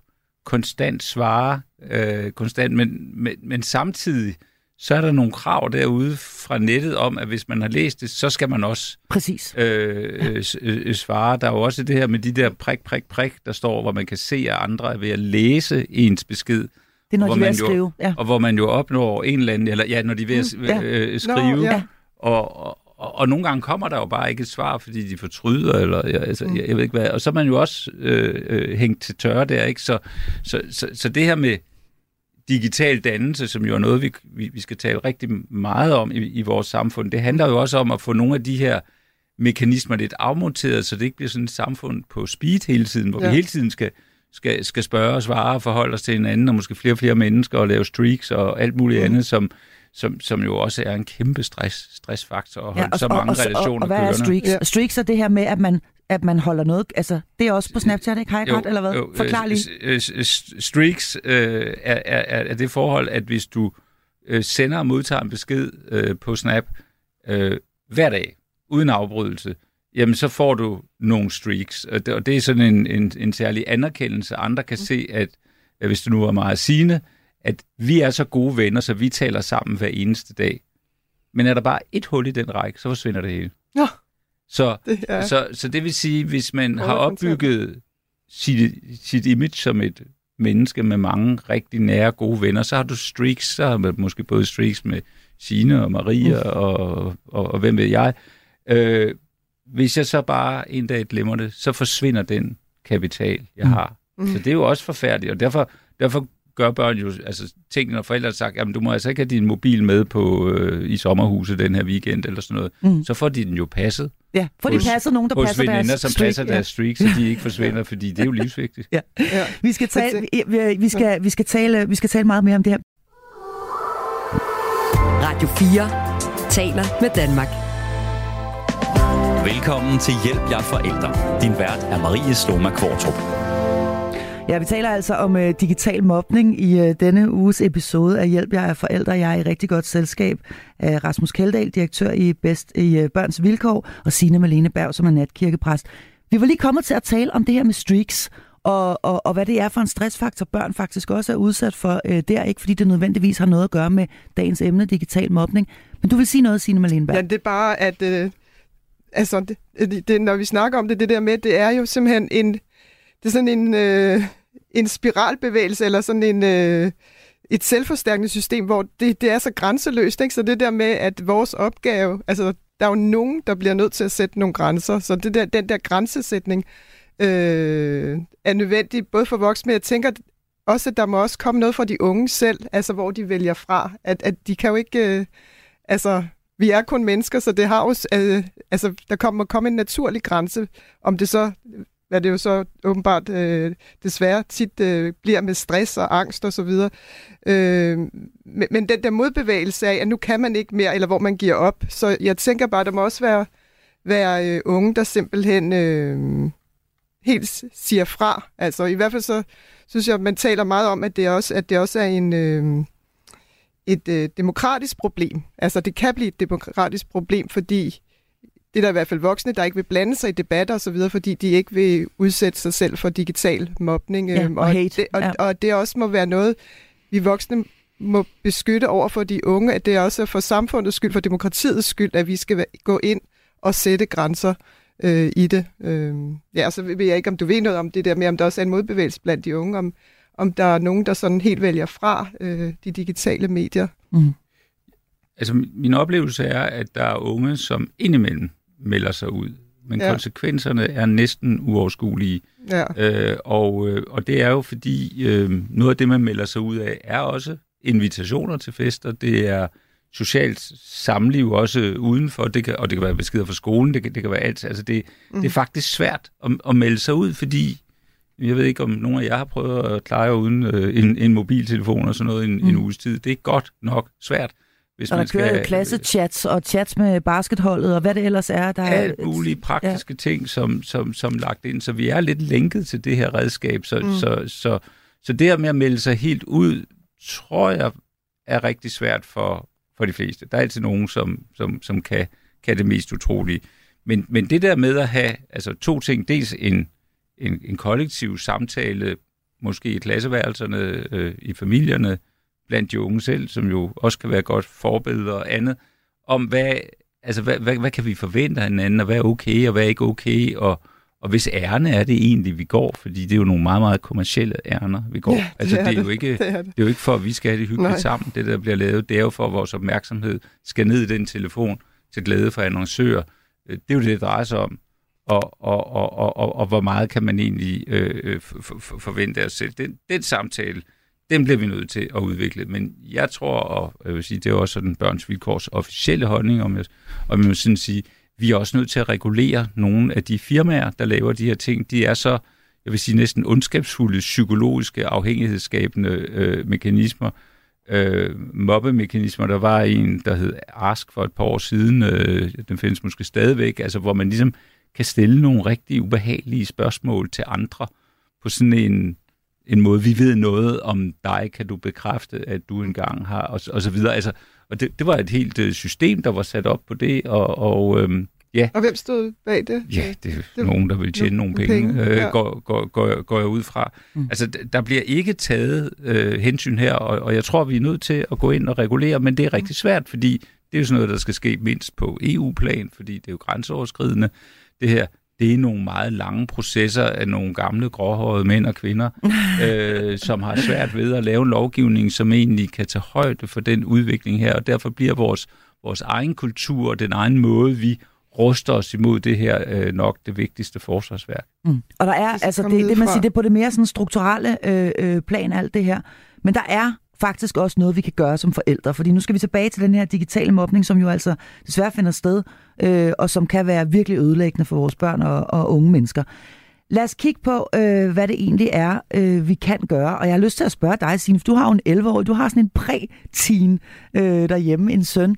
konstant svare, øh, konstant, men, men, men samtidig, så er der nogle krav derude fra nettet om, at hvis man har læst det, så skal man også Præcis. Øh, øh, øh, svare. Der er jo også det her med de der prik, prik, prik, der står, hvor man kan se, at andre er ved at læse ens besked. Det er, når hvor de er ved man at skrive. Jo, ja. Og hvor man jo opnår en eller anden, eller ja, når de er ved at Mm, ja. øh, skrive. Nå, ja. og, og, og, og nogle gange kommer der jo bare ikke et svar, fordi de fortryder, eller ja, altså, Mm. jeg, jeg ved ikke hvad. Og så er man jo også øh, øh, hængt til tørre der, ikke? Så, så, så, så det her med digital dannelse, som jo er noget, vi, vi, vi skal tale rigtig meget om i, i vores samfund, det handler jo også om at få nogle af de her mekanismer lidt afmonteret, så det ikke bliver sådan et samfund på speed hele tiden, hvor ja. Vi hele tiden skal, skal, skal spørge og svare og forholde os til hinanden, og måske flere og flere mennesker, og lave streaks og alt muligt mm. andet, som, som, som jo også er en kæmpe stress, stressfaktor at holde ja, så mange og, relationer og, og hvad er kørende. streaks? Ja. Ja. Streaks er det her med, at man, at man holder noget... Altså, det er også på Snapchat, ikke? Har jeg ret, eller hvad? Forklar lige. øh, s- øh, s- Streaks øh, er, er, er det forhold, at hvis du øh, sender og modtager en besked øh, på Snap øh, hver dag, uden afbrydelse, jamen så får du nogle streaks. Og det, og det er sådan en, en, en særlig anerkendelse. Andre kan mm. se, at, at hvis du nu er meget sigende, at vi er så gode venner, så vi taler sammen hver eneste dag. Men er der bare et hul i den række, så forsvinder det hele. Ja. Så, det, ja. så, så det vil sige, hvis man har opbygget sit, sit image som et menneske med mange rigtig nære, gode venner, så har du streaks, så har man måske både streaks med Sine og Maria uh. og, og, og hvem ved jeg. Øh, hvis jeg så bare en dag glemmer det, så forsvinder den kapital, jeg mm. har. Mm. Så det er jo også forfærdeligt, og derfor, derfor gør børn jo altså, ting, når forældre har sagt, jamen du må altså ikke have din mobil med på øh, i sommerhuset den her weekend eller sådan noget, mm. så får de den jo passet. Ja, for de passer nogen, der hos passer veninder, deres som streak, passer ja. deres streak, så de ikke forsvinder, fordi det er jo livsvigtigt. Ja. ja. Vi, skal tale, vi, vi, skal, vi, skal tale, vi skal tale meget mere om det her. Radio 4 taler med Danmark. Velkommen til Hjælp jer forældre. Din vært er Marie Sloma Kvartrup. Ja, vi taler altså om øh, digital mobning i øh, denne uges episode af Hjælp jer er forældre. Jeg er i rigtig godt selskab af Rasmus Keldahl, direktør i Best i øh, Børns Vilkår, og Signe Malene Berg, som er natkirkepræst. Vi var lige kommet til at tale om det her med streaks, og, og, og hvad det er for en stressfaktor, børn faktisk også er udsat for øh, der, ikke fordi det nødvendigvis har noget at gøre med dagens emne, digital mobning. Men du vil sige noget, Signe Malene Berg? Ja, det er bare, at øh, altså, det, det, det, når vi snakker om det, det der med, det er jo simpelthen en, det er sådan en, øh, en spiralbevægelse, eller sådan en, øh, et selvforstærkende system, hvor det, det er så grænseløst. Ikke? Så det der med, at vores opgave, altså der er jo nogen, der bliver nødt til at sætte nogle grænser, så det der, den der grænsesætning øh, er nødvendig, både for voksne, men jeg tænker også, at der må også komme noget fra de unge selv, altså hvor de vælger fra. At, at de kan jo ikke... Øh, altså, vi er kun mennesker, så det har jo, øh, altså, der kommer komme en naturlig grænse, om det så, hvad det jo så åbenbart øh, desværre tit øh, bliver med stress og angst og så videre. Øh, men, men den der modbevægelse af, at nu kan man ikke mere, eller hvor man giver op. Så jeg tænker bare, der må også være, være øh, unge, der simpelthen øh, helt siger fra. Altså i hvert fald så synes jeg, at man taler meget om, at det også, at det også er en... Øh, et øh, demokratisk problem. Altså, det kan blive et demokratisk problem, fordi det er der i hvert fald voksne, der ikke vil blande sig i debatter osv., fordi de ikke vil udsætte sig selv for digital mobning. Ja, øhm, og hate. Det, og, Ja. og det også må være noget, vi voksne må beskytte over for de unge, at det er også for samfundets skyld, for demokratiets skyld, at vi skal gå ind og sætte grænser øh, i det. Øh, ja, og så ved jeg ikke, om du ved noget om det der med, om der også er en modbevægelse blandt de unge, om, om der er nogen, der sådan helt vælger fra øh, de digitale medier. Mm. Altså, min oplevelse er, at der er unge, som indimellem melder sig ud. Men Ja. konsekvenserne er næsten uoverskuelige. Ja. Øh, og, øh, og det er jo fordi, øh, noget af det, man melder sig ud af, er også invitationer til fester. Det er socialt samliv også udenfor, det kan, og det kan være beskeder fra skolen, det kan, det kan være alt. Altså det, mm. det er faktisk svært at, at melde sig ud, fordi jeg ved ikke, om nogen af jer har prøvet at klare uden øh, en, en mobiltelefon og sådan noget en, mm. en uges tid. Det er godt nok svært. Hvis Og der kører jo klassechats og chats med basketholdet og hvad det ellers er. Der er alt mulige praktiske ja. ting, som, som, som lagt ind. Så vi er lidt lænket til det her redskab. Så, mm. så, så, så det her med at melde sig helt ud, tror jeg er rigtig svært for, for de fleste. Der er altid nogen, som, som, som kan, kan det mest utrolige. Men, men det der med at have altså to ting, dels en, en, en kollektiv samtale, måske i klasseværelserne, øh, i familierne, blandt de unge selv, som jo også kan være godt forbilleder og andet, om hvad, altså, hvad, hvad, hvad kan vi forvente af hinanden, og hvad er okay, og hvad er ikke okay, og, og hvis ærne er det egentlig, vi går, fordi det er jo nogle meget, meget kommercielle ærner, vi går. Ja, det altså, det, er det. jo ikke, Det er det. det er jo ikke for, at vi skal have det hyggeligt Nej. sammen, det der bliver lavet. Det er jo for, at vores opmærksomhed skal ned i den telefon til glæde for annoncører. Øh, Det er jo det, det drejer sig om. Og, og, og, og, og, og hvor meget kan man egentlig øh, øh, for, for, forvente af os selv. Den, den samtale, den bliver vi nødt til at udvikle. Men jeg tror, og jeg vil sige, det er også sådan børns vilkårs officielle holdning, om jeg, om jeg må sådan sige, vi er også nødt til at regulere nogle af de firmaer, der laver de her ting. De er så, jeg vil sige, næsten ondskabsfulde psykologiske afhængighedsskabende øh, mekanismer, øh, mobbemekanismer. Der var en, der hed Ask for et par år siden, øh, den findes måske stadigvæk, altså hvor man ligesom kan stille nogle rigtig ubehagelige spørgsmål til andre på sådan en en måde, vi ved noget om dig, kan du bekræfte, at du engang har, og, og så videre. Altså, og det, det var et helt øh, system, der var sat op på det, og, og øhm, ja. Og hvem stod bag det? Ja, det er det, nogen, der vil tjene nogle penge, penge øh, ja. går, går, går, går jeg ud fra. Mm. Altså, der bliver ikke taget øh, hensyn her, og, og jeg tror, vi er nødt til at gå ind og regulere, men det er rigtig svært, fordi det er jo sådan noget, der skal ske mindst på EU-plan, fordi det er jo grænseoverskridende, det her det er nogle meget lange processer af nogle gamle gråhårede mænd og kvinder, øh, som har svært ved at lave en lovgivning, som egentlig kan tage højde for den udvikling her, og derfor bliver vores, vores egen kultur og den egen måde, vi ruster os imod det her øh, nok det vigtigste forsvarsværk. Mm. Og der er, altså det, det man siger, det er på det mere sådan strukturelle øh, øh, plan, alt det her. Men der er faktisk også noget, vi kan gøre som forældre. Fordi nu skal vi tilbage til den her digitale mobning, som jo altså desværre finder sted, øh, og som kan være virkelig ødelæggende for vores børn og, og unge mennesker. Lad os kigge på, øh, hvad det egentlig er, øh, vi kan gøre. Og jeg har lyst til at spørge dig, Signe, for du har jo en 11-årig, du har sådan en præ-teen øh, derhjemme, en søn.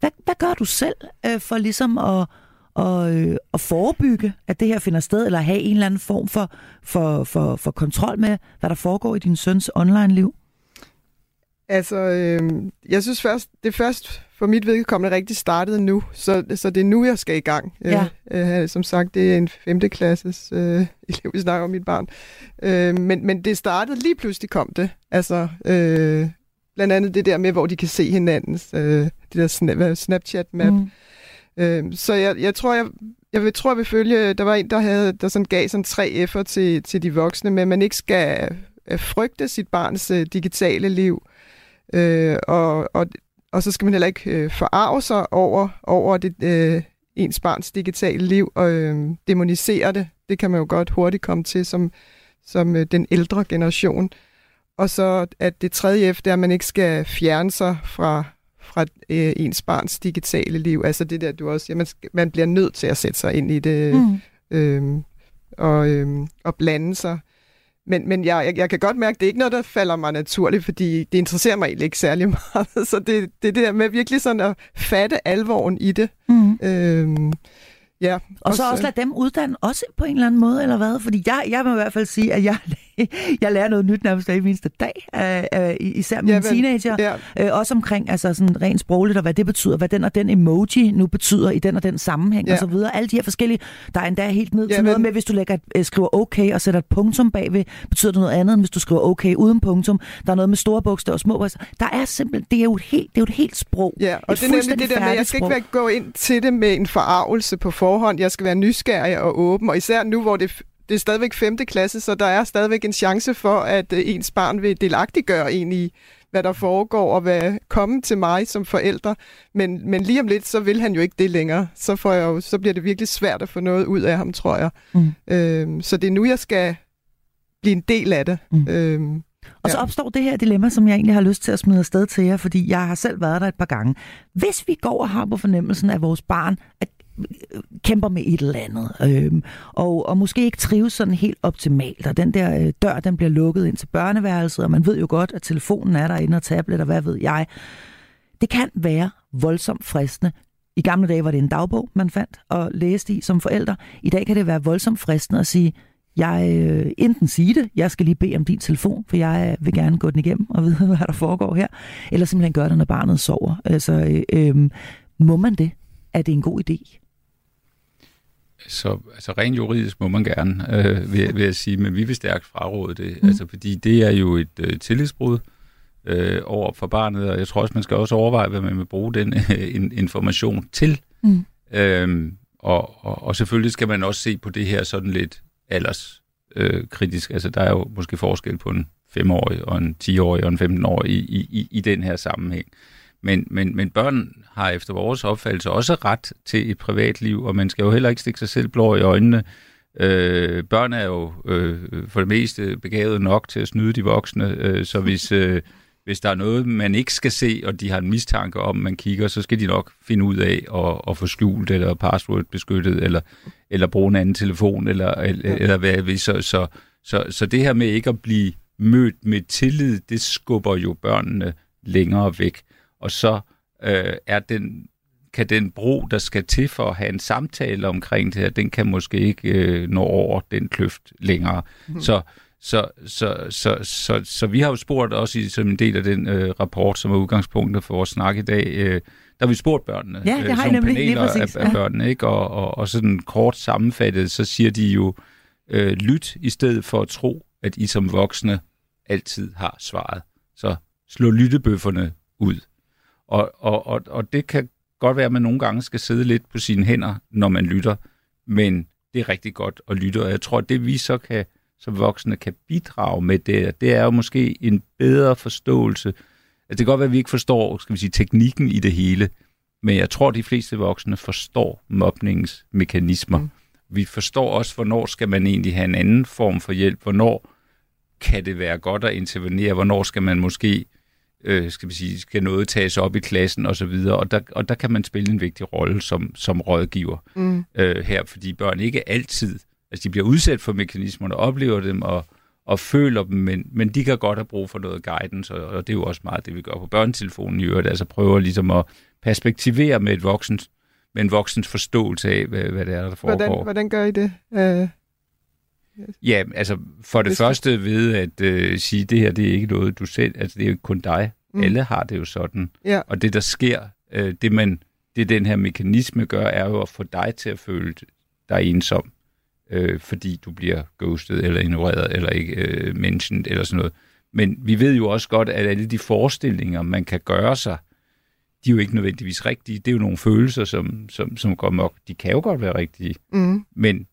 Hvad, hvad gør du selv øh, for ligesom at, og, øh, at forebygge, at det her finder sted, eller have en eller anden form for, for, for, for kontrol med, hvad der foregår i din søns online-liv? Altså, øh, jeg synes først, det først for mit vedkommende rigtig startede nu, så, så det er nu, jeg skal i gang. Ja. Øh, øh, som sagt, det er en femte klasses øh, elev, vi snakker om mit barn. Øh, men, men det startede, lige pludselig kom det. Altså, øh, blandt andet det der med, hvor de kan se hinandens, øh, det der snap, Snapchat-map. Mm. Øh, så jeg, jeg tror, jeg, jeg vil, tror, jeg vil følge, der var en, der, havde, der sådan gav sådan tre F'er til, til de voksne, men man ikke skal øh, frygte sit barns øh, digitale liv. Øh, og, og, og så skal man heller ikke øh, forarve sig over, over det, øh, ens barns digitale liv og øh, demonisere det. Det kan man jo godt hurtigt komme til som, som øh, den ældre generation. Og så at det tredje F, det er, at man ikke skal fjerne sig fra, fra øh, ens barns digitale liv. Altså det der, du også siger, man, skal, man bliver nødt til at sætte sig ind i det mm. øh, og, øh, og blande sig. Men, men jeg, jeg, jeg kan godt mærke, at det er ikke noget, der falder mig naturligt, fordi det interesserer mig egentlig ikke særlig meget. Så det, det er det der med virkelig sådan at fatte alvoren i det. Mm. Øhm, Ja, og, og så også lade dem uddanne også på en eller anden måde, eller hvad? Fordi jeg, jeg må i hvert fald sige, at jeg, jeg lærer noget nyt nærmest hver eneste dag, uh, uh, især mine ja, teenager. Ja. Uh, også omkring altså sådan rent sprogligt, og hvad det betyder, hvad den og den emoji nu betyder i den og den sammenhæng, ja. og så videre. Alle de her forskellige, der er endda helt ned ja, til men... noget med, hvis du lægger et, uh, skriver okay og sætter et punktum bagved, betyder det noget andet, end hvis du skriver okay uden punktum. Der er noget med store bogstaver og små bogstaver. Der er simpelthen, det er jo et helt, det er jo et helt sprog. Ja, og et det er nemlig det der med, jeg skal sprog. ikke gå ind til det med en forarvelse på forhånd. Jeg skal være nysgerrig og åben, og især nu, hvor det, det er stadigvæk 5. klasse, så der er stadigvæk en chance for, at øh, ens barn vil delagtiggøre en i, hvad der foregår, og hvad komme til mig som forælder. Men, men lige om lidt, så vil han jo ikke det længere. Så, får jeg jo, så bliver det virkelig svært at få noget ud af ham, tror jeg. Mm. Øhm, så det er nu, jeg skal blive en del af det. Mm. Øhm, og så opstår det her dilemma, som jeg egentlig har lyst til at smide afsted til jer, fordi jeg har selv været der et par gange. Hvis vi går og har på fornemmelsen, at vores barn er kæmper med et eller andet, øh, og, og måske ikke trives sådan helt optimalt, og den der øh, dør, den bliver lukket ind til børneværelset, og man ved jo godt, at telefonen er derinde, og tablet, og hvad ved jeg. Det kan være voldsomt fristende. I gamle dage var det en dagbog, man fandt og læste i som forældre. I dag kan det være voldsomt fristende at sige, jeg øh, enten sige det, jeg skal lige bede om din telefon, for jeg øh, vil gerne gå den igennem og vide, hvad der foregår her, eller simpelthen gøre det, når barnet sover. Altså, øh, øh, må man det? Er det en god idé? Så altså rent juridisk må man gerne, øh, vil, vil jeg sige, men vi vil stærkt fraråde det, mm. altså fordi det er jo et øh, tillidsbrud øh, over for barnet, og jeg tror også, man skal også overveje, hvad man vil bruge den øh, information til. Mm. Øhm, og, og, og selvfølgelig skal man også se på det her sådan lidt alderskritisk. Øh, altså der er jo måske forskel på en 5-årig og en 10-årig og en 15-årig i, i, i den her sammenhæng. Men, men, men børn har efter vores opfattelse også ret til et privatliv, og man skal jo heller ikke stikke sig selv blå i øjnene. Øh, børn er jo øh, for det meste begavet nok til at snyde de voksne, øh, så hvis, øh, hvis der er noget, man ikke skal se, og de har en mistanke om, man kigger, så skal de nok finde ud af at, at få skjult eller password beskyttet, eller, eller bruge en anden telefon, eller, eller, eller hvad så, så, så, så det her med ikke at blive mødt med tillid, det skubber jo børnene længere væk og så øh, er den, kan den bro, der skal til for at have en samtale omkring det her, den kan måske ikke øh, nå over den kløft længere. Mm. Så, Så, så, så, så, så vi har jo spurgt også i, som en del af den øh, rapport, som er udgangspunktet for vores snak i dag, øh, der har vi spurgt børnene. Ja, det øh, har I sådan nemlig, paneler af, af børnene, ikke? Og, og, og sådan kort sammenfattet, så siger de jo, øh, lyt i stedet for at tro, at I som voksne altid har svaret. Så slå lyttebøfferne ud. Og, og, og, og det kan godt være, at man nogle gange skal sidde lidt på sine hænder, når man lytter, men det er rigtig godt at lytte, og jeg tror, at det vi så kan, som voksne kan bidrage med det, det er jo måske en bedre forståelse. Altså, det kan godt være, at vi ikke forstår skal vi sige, teknikken i det hele, men jeg tror, at de fleste voksne forstår mobningens mekanismer. Mm. Vi forstår også, hvornår skal man egentlig have en anden form for hjælp, hvornår kan det være godt at intervenere, hvornår skal man måske øh, skal, vi sige, skal noget tages op i klassen osv., og, så videre. og, der, og der kan man spille en vigtig rolle som, som rådgiver Mm. øh, her, fordi børn ikke altid, altså de bliver udsat for mekanismerne, oplever dem og, og føler dem, men, men de kan godt have brug for noget guidance, og, og det er jo også meget det, vi gør på børnetelefonen i øvrigt, altså prøver ligesom at perspektivere med et voksens, med en voksens forståelse af, hvad, hvad det er, der foregår. Hvordan, hvordan gør I det? Uh, Ja, altså for det Hvis første ved at øh, sige, det her det er ikke noget, du selv, altså det er jo ikke kun dig. Mm. Alle har det jo sådan. ja. Og det, der sker, øh, det man, det den her mekanisme gør, er jo at få dig til at føle dig ensom, øh, fordi du bliver ghostet eller ignoreret eller ikke øh, mentioned eller sådan noget. Men vi ved jo også godt, at alle de forestillinger, man kan gøre sig, de er jo ikke nødvendigvis rigtige. Det er jo nogle følelser, som, som, som går mok. De kan jo godt være rigtige, Mm. men,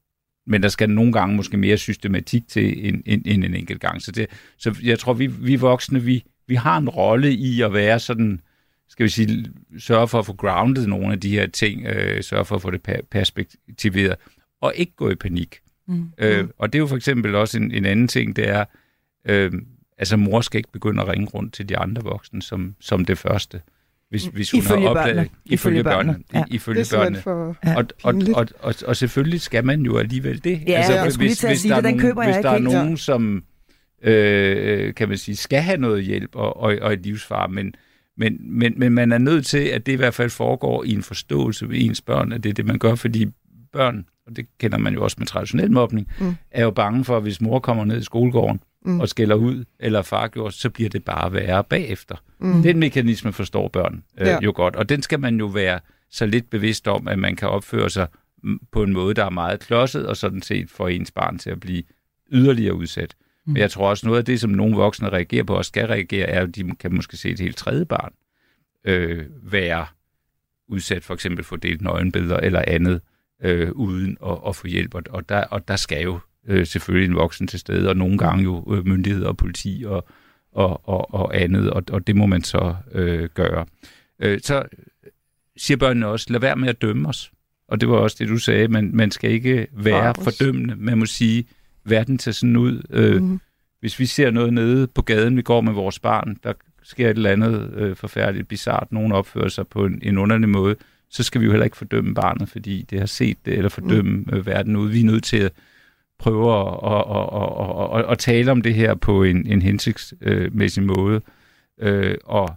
men der skal nogle gange måske mere systematik til end, end, end en enkelt gang. Så, det, så jeg tror, vi, vi voksne, vi, vi har en rolle i at være sådan, skal vi sige, sørge for at få grounded nogle af de her ting, øh, sørge for at få det per- perspektiveret, og ikke gå i panik. Mm. Øh, og det er jo for eksempel også en, en anden ting, det er, øh, altså mor skal ikke begynde at ringe rundt til de andre voksne som, som det første. Hvis, hvis hun Ifølge har opdaget, børnene. Ifølge Ifølge børnene, børnene. ja. I, Det er ifølge børnene. for... Ja. Og, og, og, og, og selvfølgelig skal man jo alligevel det. Ja, jeg skulle lige til at sige det, den køber jeg hvis der er nogen, som øh, kan man sige, skal have noget hjælp og, og, og et livsfar, men, men, men, men man er nødt til, at det i hvert fald foregår i en forståelse ved ens børn, at det er det, man gør, fordi børn, og det kender man jo også med traditionel mobning, mm. er jo bange for, at hvis mor kommer ned i skolegården Mm. og skælder ud, eller far gjorde, så bliver det bare værre bagefter. Mm. Den mekanisme forstår børn øh, Ja. jo godt, og den skal man jo være så lidt bevidst om, at man kan opføre sig på en måde, der er meget klodset, og sådan set får ens barn til at blive yderligere udsat. Mm. Men jeg tror også, noget af det, som nogle voksne reagerer på og skal reagere, er, at de kan måske se et helt tredje barn øh, være udsat for eksempel for delt nøgenbilleder eller andet, øh, uden at, at få hjælp. Og der, og der skal jo øh, selvfølgelig en voksen til stede, og nogle gange jo øh, myndigheder og politi og, og, og, og andet, og, og det må man så øh, gøre. Øh, så siger børnene også, lad være med at dømme os. Og det var også det, du sagde, man, man skal ikke være Farves. fordømmende. Man må sige, verden ser sådan ud. Øh, Mm. hvis vi ser noget nede på gaden, vi går med vores barn, der sker et eller andet øh, forfærdeligt, bizart, nogen opfører sig på en, en underlig måde, så skal vi jo heller ikke fordømme barnet, fordi det har set det, eller fordømme mm. øh, verden ud. Vi er nødt til at prøve at, at, at, at, at, at tale om det her på en, en hensigtsmæssig måde, øh, og,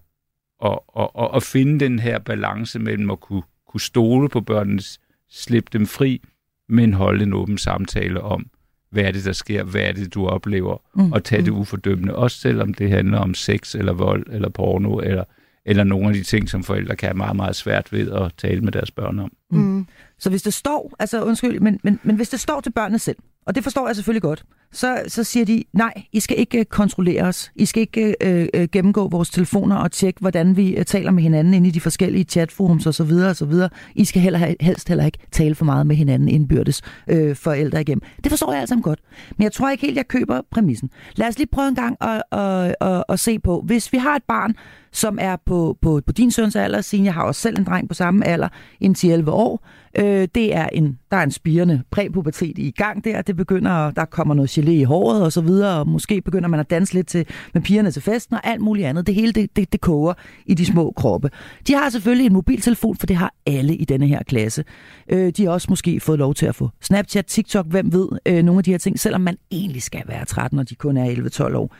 og, og, og, og finde den her balance mellem at kunne, kunne stole på børnene, slippe dem fri, men holde en åben samtale om, hvad er det, der sker, hvad er det, du oplever, Mm. og tage det ufordømmende, også selvom det handler om sex eller vold eller porno, eller, eller nogle af de ting, som forældre kan have meget, meget svært ved at tale med deres børn om. Mm. Så hvis det står, altså undskyld, men, men, men hvis det står til børnene selv, og det forstår jeg selvfølgelig godt, så, så siger de, nej, I skal ikke øh, kontrollere os. I skal ikke øh, øh, gennemgå vores telefoner og tjekke, hvordan vi øh, taler med hinanden inde i de forskellige chatforums osv. videre. I skal heller, helst heller ikke tale for meget med hinanden indbyrdes øh, forældre igennem. Det forstår jeg altså godt. Men jeg tror ikke helt, jeg køber præmissen. Lad os lige prøve en gang at, at, at, at se på, hvis vi har et barn, som er på, på, på din søns alder, siden jeg har også selv en dreng på samme alder, en 11 år. Øh, det er en, der er en spirende præpubertet i gang der. Det begynder, der kommer noget gelé i håret og så videre, og måske begynder man at danse lidt til, med pigerne til festen og alt muligt andet. Det hele, det, det, det koger i de små kroppe. De har selvfølgelig en mobiltelefon, for det har alle i denne her klasse. Øh, de har også måske fået lov til at få Snapchat, TikTok, hvem ved, øh, nogle af de her ting, selvom man egentlig skal være 13, når de kun er 11-12 år.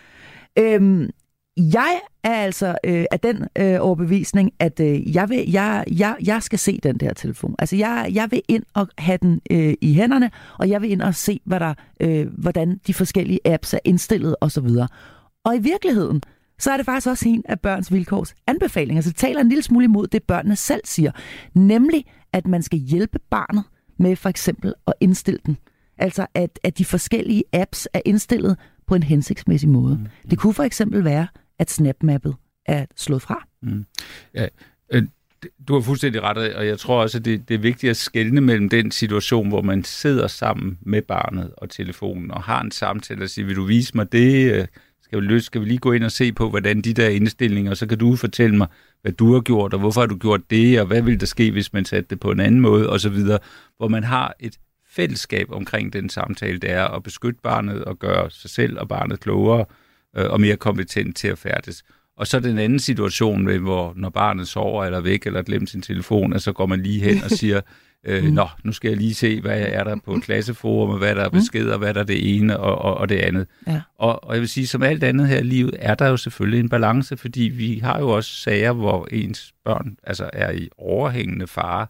Øhm, jeg er altså øh, af den øh, overbevisning, at øh, jeg, vil, jeg, jeg, jeg skal se den der telefon. Altså, jeg, jeg vil ind og have den øh, i hænderne, og jeg vil ind og se, hvad der, øh, hvordan de forskellige apps er indstillet osv. Og i virkeligheden, så er det faktisk også en af børns vilkårs anbefalinger. Så det taler en lille smule imod det, børnene selv siger. Nemlig, at man skal hjælpe barnet med for eksempel at indstille den. Altså, at, at de forskellige apps er indstillet på en hensigtsmæssig måde. Mm. Det kunne for eksempel være, at snapmappet er slået fra. Mm. Ja, øh, du har fuldstændig ret, og jeg tror også, at det, det er vigtigt at skelne mellem den situation, hvor man sidder sammen med barnet og telefonen og har en samtale og siger, vil du vise mig det? Øh, skal vi, løse, skal vi lige gå ind og se på, hvordan de der indstillinger, og så kan du fortælle mig, hvad du har gjort, og hvorfor har du gjort det, og hvad vil der ske, hvis man satte det på en anden måde, og så videre, hvor man har et fællesskab omkring den samtale, det er at beskytte barnet og gøre sig selv og barnet klogere øh, og mere kompetent til at færdes. Og så den anden situation, hvor når barnet sover eller væk eller glemmer sin telefon, så går man lige hen og siger, øh, mm. nå, nu skal jeg lige se, hvad er der på klasseforum, hvad der er mm. beskeder, hvad der er det ene og, og, og det andet. Ja. Og, og jeg vil sige, som alt andet her i livet, er der jo selvfølgelig en balance, fordi vi har jo også sager, hvor ens børn altså er i overhængende fare,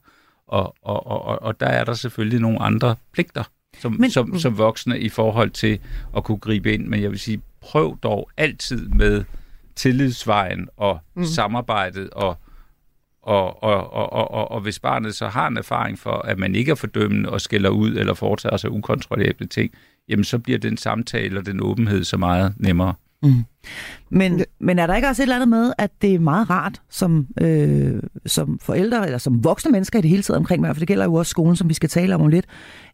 og, og, og, og der er der selvfølgelig nogle andre pligter som, Men, som, som voksne i forhold til at kunne gribe ind. Men jeg vil sige, prøv dog altid med tillidsvejen og mm. samarbejdet og og, og, og, og, og, og hvis barnet så har en erfaring for, at man ikke er fordømmende og skælder ud eller foretager sig ukontrollable ting, jamen så bliver den samtale og den åbenhed så meget nemmere. Mm. Men, men er der ikke også et eller andet med, at det er meget rart som, øh, som forældre, eller som voksne mennesker i det hele taget omkring mig, for det gælder jo også skolen, som vi skal tale om om lidt,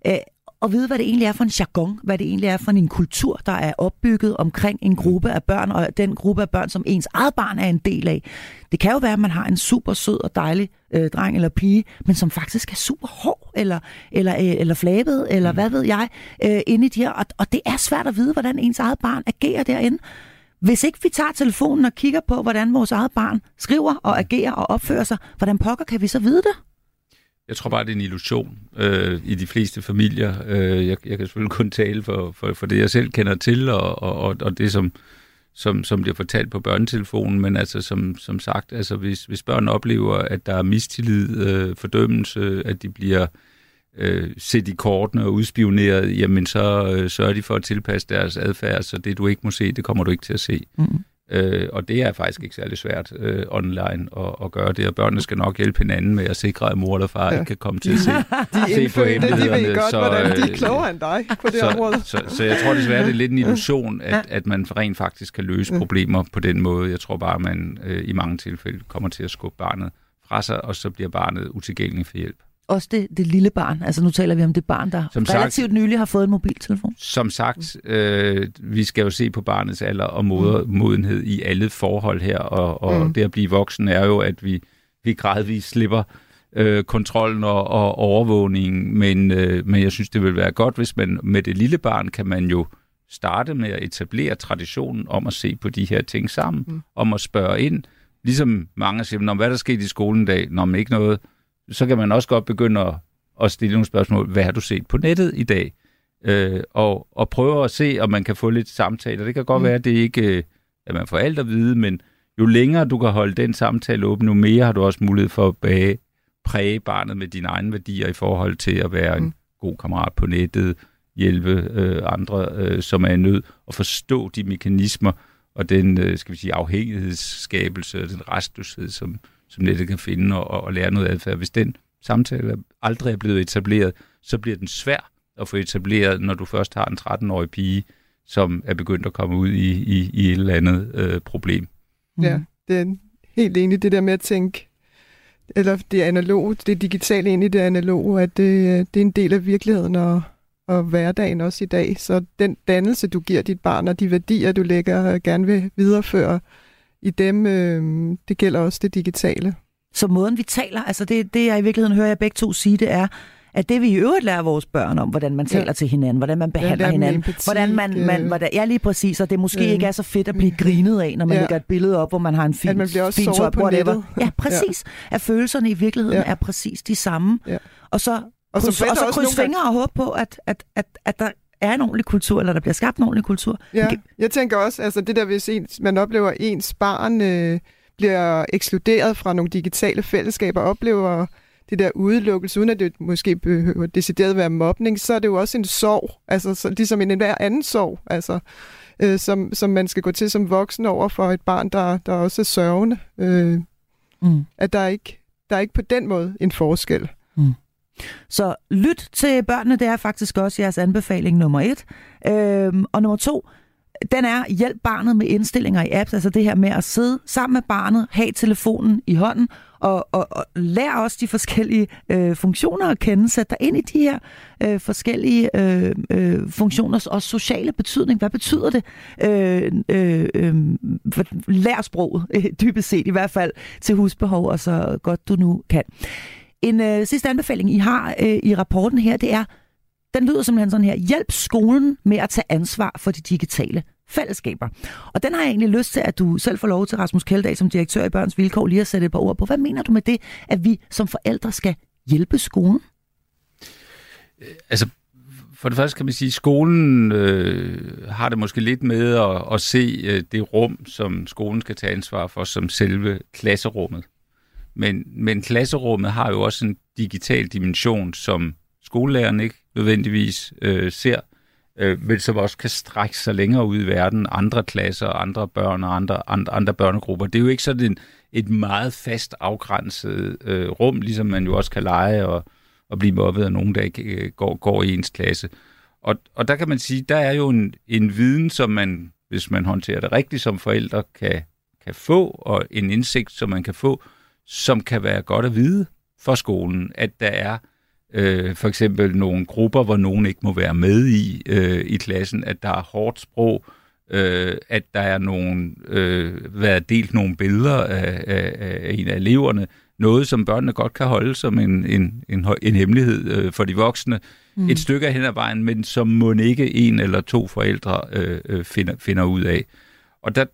øh, at vide, hvad det egentlig er for en jargon, hvad det egentlig er for en kultur, der er opbygget omkring en gruppe af børn, og den gruppe af børn, som ens eget barn er en del af. Det kan jo være, at man har en super sød og dejlig øh, dreng eller pige, men som faktisk er super hård, eller, eller, øh, eller flabet, eller mm. hvad ved jeg, øh, inde i de her. Og, og det er svært at vide, hvordan ens eget barn agerer derinde. Hvis ikke vi tager telefonen og kigger på, hvordan vores eget barn skriver og agerer og opfører sig, hvordan pokker kan vi så vide det? Jeg tror bare, det er en illusion øh, i de fleste familier. Øh, jeg, jeg kan selvfølgelig kun tale for, for, for det, jeg selv kender til, og, og, og det, som, som, som bliver fortalt på børnetelefonen. Men altså, som, som sagt, altså, hvis, hvis børn oplever, at der er mistillid, øh, fordømmelse, at de bliver øh, set i kortene og udspioneret, jamen så øh, sørger de for at tilpasse deres adfærd, så det du ikke må se, det kommer du ikke til at se. Mm. Øh, og det er faktisk ikke særlig svært øh, online at, at gøre det, og børnene skal nok hjælpe hinanden med at sikre, at mor eller far ja. ikke kan komme til at se, de se på hemmelighederne. De ved godt, så, hvordan de er øh, klogere end dig på det så, område. Så, så, så jeg tror desværre, det er lidt en illusion, at, at man rent faktisk kan løse problemer på den måde. Jeg tror bare, at man øh, i mange tilfælde kommer til at skubbe barnet fra sig, og så bliver barnet utilgængelig for hjælp også det, det lille barn. Altså nu taler vi om det barn, der som relativt sagt, nylig har fået en mobiltelefon. Som sagt, øh, vi skal jo se på barnets alder og moder, mm. modenhed i alle forhold her, og, og mm. det at blive voksen er jo, at vi, vi gradvist slipper øh, kontrollen og, og overvågningen, men, øh, men jeg synes, det vil være godt, hvis man med det lille barn kan man jo starte med at etablere traditionen om at se på de her ting sammen, mm. om at spørge ind, ligesom mange siger, hvad der skete i skolen i dag, når man ikke noget, så kan man også godt begynde at, at stille nogle spørgsmål. Hvad har du set på nettet i dag? Øh, og, og prøve at se, om man kan få lidt samtaler. Det kan godt mm. være, at det ikke at man får alt at vide, men jo længere du kan holde den samtale åben, jo mere har du også mulighed for at bage, præge barnet med dine egne værdier i forhold til at være mm. en god kammerat på nettet, hjælpe øh, andre, øh, som er i nød, og forstå de mekanismer og den, øh, skal vi sige, afhængighedsskabelse og den restløshed, som, som nettet kan finde og, og lære noget adfærd. Hvis den samtale aldrig er blevet etableret, så bliver den svær at få etableret, når du først har en 13-årig pige, som er begyndt at komme ud i, i, i et eller andet øh, problem. Ja, det er helt enig det der med at tænke, eller det analoge, det digitale ind i det analoge, at det, det er en del af virkeligheden og, og hverdagen også i dag. Så den dannelse, du giver dit barn, og de værdier, du lægger gerne vil videreføre, i dem, øh, det gælder også det digitale. Så måden vi taler, altså det, det jeg i virkeligheden hører jeg begge to sige, det er, at det vi i øvrigt lærer vores børn om, hvordan man taler ja. til hinanden, hvordan man behandler ja, hinanden, empati, hvordan man, man hvordan, ja lige præcis, og det måske øh, ikke er så fedt at blive grinet af, når man ja. lægger et billede op, hvor man har en fin, at man bliver også fin top, på whatever. nettet. Ja, præcis. Ja. At følelserne i virkeligheden ja. er præcis de samme. Ja. Og så, og, kryds, og så kryds fingre og håbe på, at, at, at, at, der, er en ordentlig kultur, eller der bliver skabt en ordentlig kultur. Ja, jeg tænker også, altså det der, hvis ens, man oplever, at ens barn øh, bliver ekskluderet fra nogle digitale fællesskaber, oplever det der udelukkelse, uden at det måske behøver decideret være mobning, så er det jo også en sorg, altså så, ligesom en hver anden sorg, altså, øh, som, som man skal gå til som voksen over for et barn, der, der også er sørgende. Øh, mm. At der er, ikke, der er ikke på den måde en forskel. Mm. Så lyt til børnene, det er faktisk også jeres anbefaling nummer et. Øhm, og nummer to, den er hjælp barnet med indstillinger i apps, altså det her med at sidde sammen med barnet, have telefonen i hånden, og, og, og lær også de forskellige øh, funktioner at kende, sæt dig ind i de her øh, forskellige øh, øh, funktioners også sociale betydning. Hvad betyder det? Øh, øh, øh, lær sproget, øh, dybest set i hvert fald, til husbehov, og så godt du nu kan. En øh, sidste anbefaling, I har øh, i rapporten her, det er, den lyder simpelthen sådan her, hjælp skolen med at tage ansvar for de digitale fællesskaber. Og den har jeg egentlig lyst til, at du selv får lov til, Rasmus Kjeldag, som direktør i Børns Vilkår, lige at sætte et par ord på. Hvad mener du med det, at vi som forældre skal hjælpe skolen? Øh, altså, for det første kan man sige, at skolen øh, har det måske lidt med at, at se øh, det rum, som skolen skal tage ansvar for, som selve klasserummet. Men, men klasserummet har jo også en digital dimension, som skolelæreren ikke nødvendigvis øh, ser, øh, men som også kan strække sig længere ud i verden, andre klasser, andre børn og andre, andre, andre børnegrupper. Det er jo ikke sådan en, et meget fast afgrænset øh, rum, ligesom man jo også kan lege og, og blive mobbet af nogen, der ikke øh, går, går i ens klasse. Og, og der kan man sige, der er jo en, en viden, som man, hvis man håndterer det rigtigt som forældre, kan, kan få, og en indsigt, som man kan få, som kan være godt at vide for skolen, at der er øh, for eksempel nogle grupper, hvor nogen ikke må være med i øh, i klassen, at der er hårdt sprog, øh, at der er nogle, øh, været delt nogle billeder af, af, af en af eleverne, noget som børnene godt kan holde som en, en, en, en hemmelighed øh, for de voksne, mm. et stykke hen ad vejen, men som må ikke en eller to forældre øh, øh, finder, finder ud af. Og der,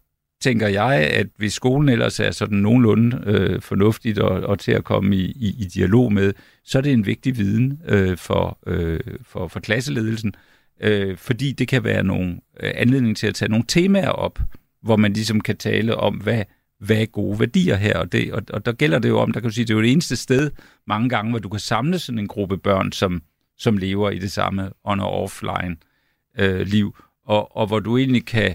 tænker jeg, at hvis skolen ellers er sådan nogenlunde øh, fornuftigt og, og til at komme i, i, i dialog med, så er det en vigtig viden øh, for, øh, for, for klasseledelsen, øh, fordi det kan være nogle øh, anledning til at tage nogle temaer op, hvor man ligesom kan tale om, hvad, hvad er gode værdier her, og, det, og, og der gælder det jo om, der kan du sige, det er jo det eneste sted mange gange, hvor du kan samle sådan en gruppe børn, som, som lever i det samme on- og offline øh, liv, og, og hvor du egentlig kan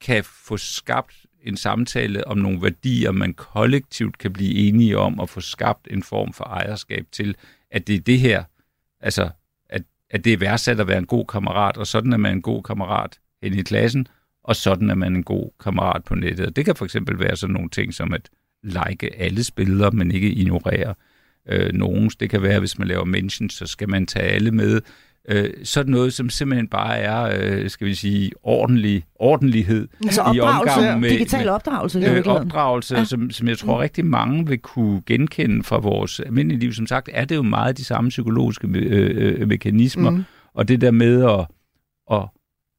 kan få skabt en samtale om nogle værdier, man kollektivt kan blive enige om, og få skabt en form for ejerskab til, at det er det her, altså, at, at det er værdsat at være en god kammerat, og sådan er man en god kammerat hen i klassen, og sådan er man en god kammerat på nettet. Og det kan for eksempel være sådan nogle ting som at like alle billeder, men ikke ignorere øh, nogens. Det kan være, hvis man laver mentions, så skal man tage alle med øh, sådan noget, som simpelthen bare er, øh, skal vi sige, ordentlig, ordentlighed altså i omgang med digital opdragelse. Med, øh, opdragelse, ja. som, som jeg tror rigtig mange vil kunne genkende fra vores almindelige liv. Som sagt er det jo meget de samme psykologiske øh, øh, mekanismer, mm. og det der med at, at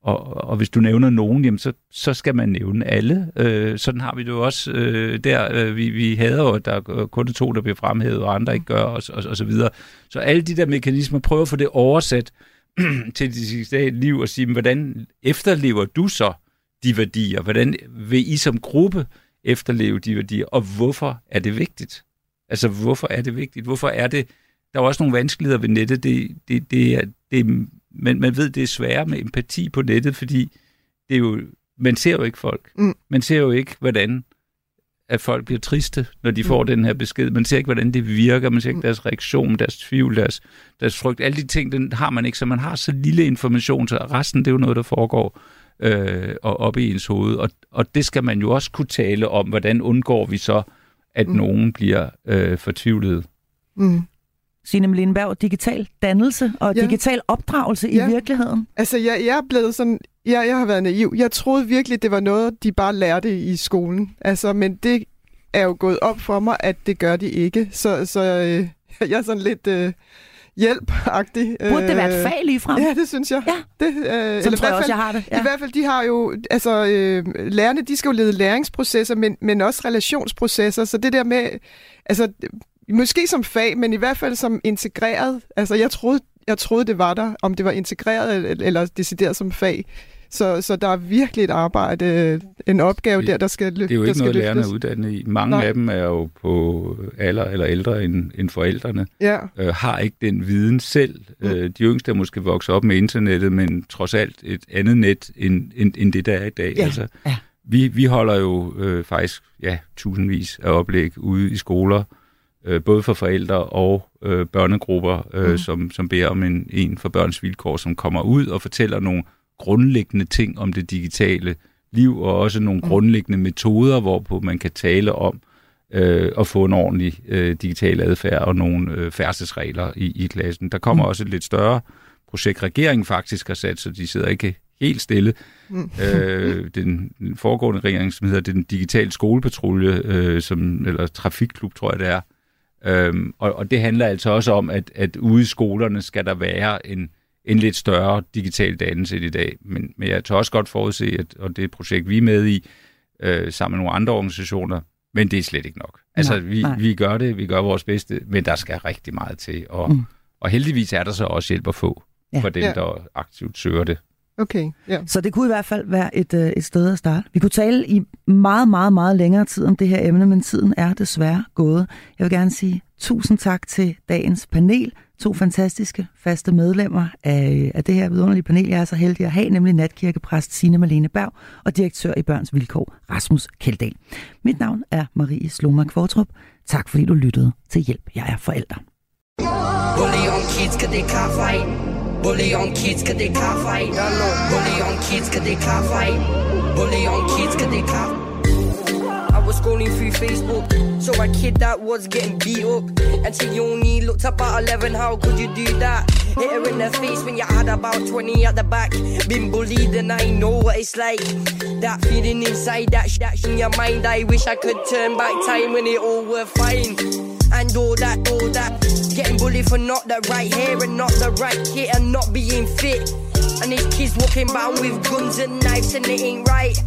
og, og hvis du nævner nogen, jamen så, så skal man nævne alle. Øh, sådan har vi det jo også øh, der. Øh, vi, vi hader jo, at der er kun to, der bliver fremhævet, og andre ikke gør, og, og, og så videre. Så alle de der mekanismer, prøver at få det oversat til dit liv og sige, hvordan efterlever du så de værdier? Hvordan vil I som gruppe efterleve de værdier? Og hvorfor er det vigtigt? Altså, hvorfor er det vigtigt? Hvorfor er det... Der er også nogle vanskeligheder ved nettet. Det, det, det, er, det men man ved, det er sværere med empati på nettet, fordi det er jo, man ser jo ikke folk. Mm. Man ser jo ikke, hvordan at folk bliver triste, når de får mm. den her besked. Man ser ikke, hvordan det virker. Man ser ikke mm. deres reaktion, deres tvivl, deres, deres frygt. Alle de ting, den har man ikke. Så man har så lille information, så resten, det er jo noget, der foregår øh, og op i ens hoved. Og, og det skal man jo også kunne tale om. Hvordan undgår vi så, at mm. nogen bliver øh, fortvivlet? Mm. Signe Melinberg, digital dannelse og ja. digital opdragelse ja. i virkeligheden? Altså, jeg, jeg er blevet sådan... Jeg, jeg har været naiv. Jeg troede virkelig, det var noget, de bare lærte i skolen. Altså, men det er jo gået op for mig, at det gør de ikke. Så, så øh, jeg er sådan lidt... Øh, hjælp-agtig. Burde det være et øh, fag lige frem? Ja, det synes jeg. Ja. Det, øh, Sådan tror jeg også, jeg har det. Ja. I hvert fald, de har jo, altså, øh, lærerne, de skal jo lede læringsprocesser, men, men også relationsprocesser, så det der med, altså, Måske som fag, men i hvert fald som integreret. Altså, jeg troede, jeg troede, det var der, om det var integreret eller, decideret som fag. Så, så der er virkelig et arbejde, en opgave Det- der, der skal løftes. Det er jo ikke noget, lærerne er uddannet i. Mange Nej. af dem er jo på alder eller ældre end, end forældrene, Ja, øh, har ikke den viden selv. Mm. Øh, de yngste er måske vokset op med internettet, men trods alt et andet net end, end, end det, der er i dag. Ja, Altså, ja. vi, vi holder jo øh, faktisk ja, tusindvis af oplæg ude i skoler, øh, både for forældre og øh, børnegrupper, øh, Mm. som, som beder om en, en for børns vilkår, som kommer ud og fortæller nogle grundlæggende ting om det digitale liv, og også nogle Mm. grundlæggende metoder, hvorpå man kan tale om øh, at få en ordentlig øh, digital adfærd og nogle øh, færdselsregler i, i klassen. Der kommer Mm. også et lidt større projekt, regeringen faktisk har sat, så de sidder ikke helt stille. Mm. øh, den, den foregående regering, som hedder den digitale skolepatrulje, øh, som, eller trafikklub, tror jeg det er. Øhm, og, og det handler altså også om, at, at ude i skolerne skal der være en, en lidt større digital dannelse i dag. Men, men jeg tør også godt forudse, at, og det er et projekt, vi er med i, øh, sammen med nogle andre organisationer, men det er slet ikke nok. Altså, Nej, vi, nej. vi gør det, vi gør vores bedste, men der skal rigtig meget til. Og, Mm. og heldigvis er der så også hjælp at få Ja. for dem, ja. der aktivt søger det. Okay. Ja. Så det kunne i hvert fald være et, øh, et sted at starte. Vi kunne tale i meget, meget, meget længere tid om det her emne, men tiden er desværre gået. Jeg vil gerne sige tusind tak til dagens panel. To fantastiske faste medlemmer af, af det her vidunderlige panel. Jeg er så heldig at have, nemlig natkirkepræst Signe Malene Berg og direktør i Børns Vilkår, Rasmus Keldahl. Mit navn er Marie Slomak Fortrup. Tak fordi du lyttede til Hjælp, jeg er forælder. Bully on kids cause they can't fight. Bully on kids cause they can't fight. Bully on kids cause they can't fight. Bully on kids cause they can't. Was scrolling through Facebook, saw a kid that was getting beat up. And she only looked about 11, how could you do that? Hit her in the face when you had about 20 at the back. Been bullied and I know what it's like. That feeling inside, that sh- that sh- in your mind. I wish I could turn back time when it all were fine. And all that, all that. Getting bullied for not the right hair and not the right kit and not being fit. And these kids walking around with guns and knives and it ain't right.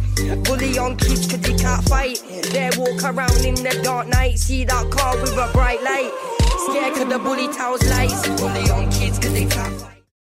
Bully on kids cause they can't fight. They walk around in the dark night, see that car with a bright light. Scared cause the bully towers lies. Bully on kids cause they can't fight.